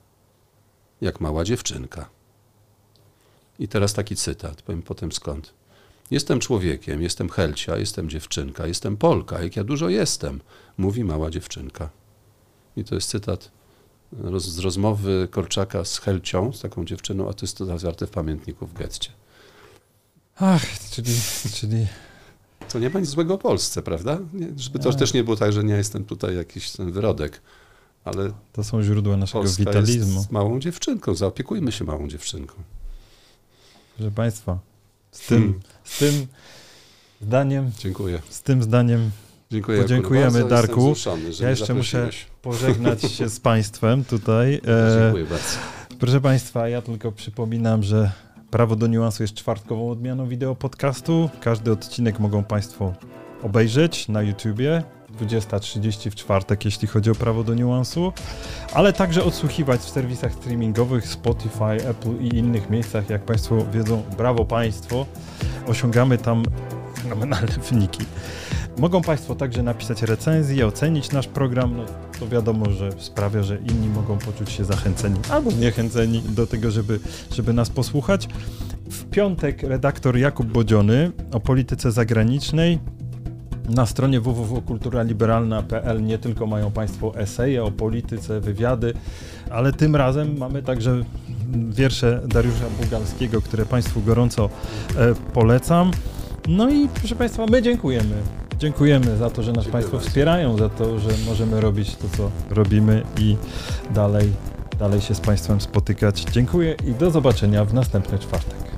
jak mała dziewczynka. I teraz taki cytat, powiem potem skąd. Jestem człowiekiem, jestem Helcia, jestem dziewczynka, jestem Polka, jak ja dużo jestem, mówi mała dziewczynka. I to jest cytat roz, z rozmowy Korczaka z Helcią, z taką dziewczyną, a to jest to zawarte w pamiętniku w getcie. Ach, czyli, czyli to nie ma nic złego o Polsce, prawda? Nie, żeby to też nie było tak, że nie jestem tutaj jakiś ten wyrodek, ale... To są źródła naszego Polska witalizmu. Jest małą dziewczynką, zaopiekujmy się małą dziewczynką. Proszę Państwa, z tym, hmm. z tym zdaniem... Dziękuję. Z tym zdaniem Dziękuję, podziękujemy Darku. ja jeszcze muszę pożegnać się z Państwem tutaj. [LAUGHS] E, Dziękuję bardzo. Proszę Państwa, ja tylko przypominam, że Prawo do niuansu jest czwartkową odmianą wideo podcastu. Każdy odcinek mogą Państwo obejrzeć na YouTubie. 20.30 w czwartek, jeśli chodzi o prawo do niuansu, ale także odsłuchiwać w serwisach streamingowych Spotify, Apple i innych miejscach. Jak Państwo wiedzą, brawo Państwo, osiągamy tam fenomenalne wyniki. Mogą Państwo także napisać recenzję, ocenić nasz program. No, to wiadomo, że sprawia, że inni mogą poczuć się zachęceni albo zniechęceni do tego, żeby, żeby nas posłuchać. W piątek redaktor Jakub Bodziony o polityce zagranicznej. Na stronie www.kulturaliberalna.pl nie tylko mają Państwo eseje o polityce, wywiady, ale tym razem mamy także wiersze Dariusza Bugalskiego, które Państwu gorąco e, polecam. No i proszę Państwa, my dziękujemy. Dziękujemy za to, że nas Państwo wspierają, za to, że możemy robić to, co robimy i dalej dalej się z Państwem spotykać. Dziękuję i do zobaczenia w następny czwartek.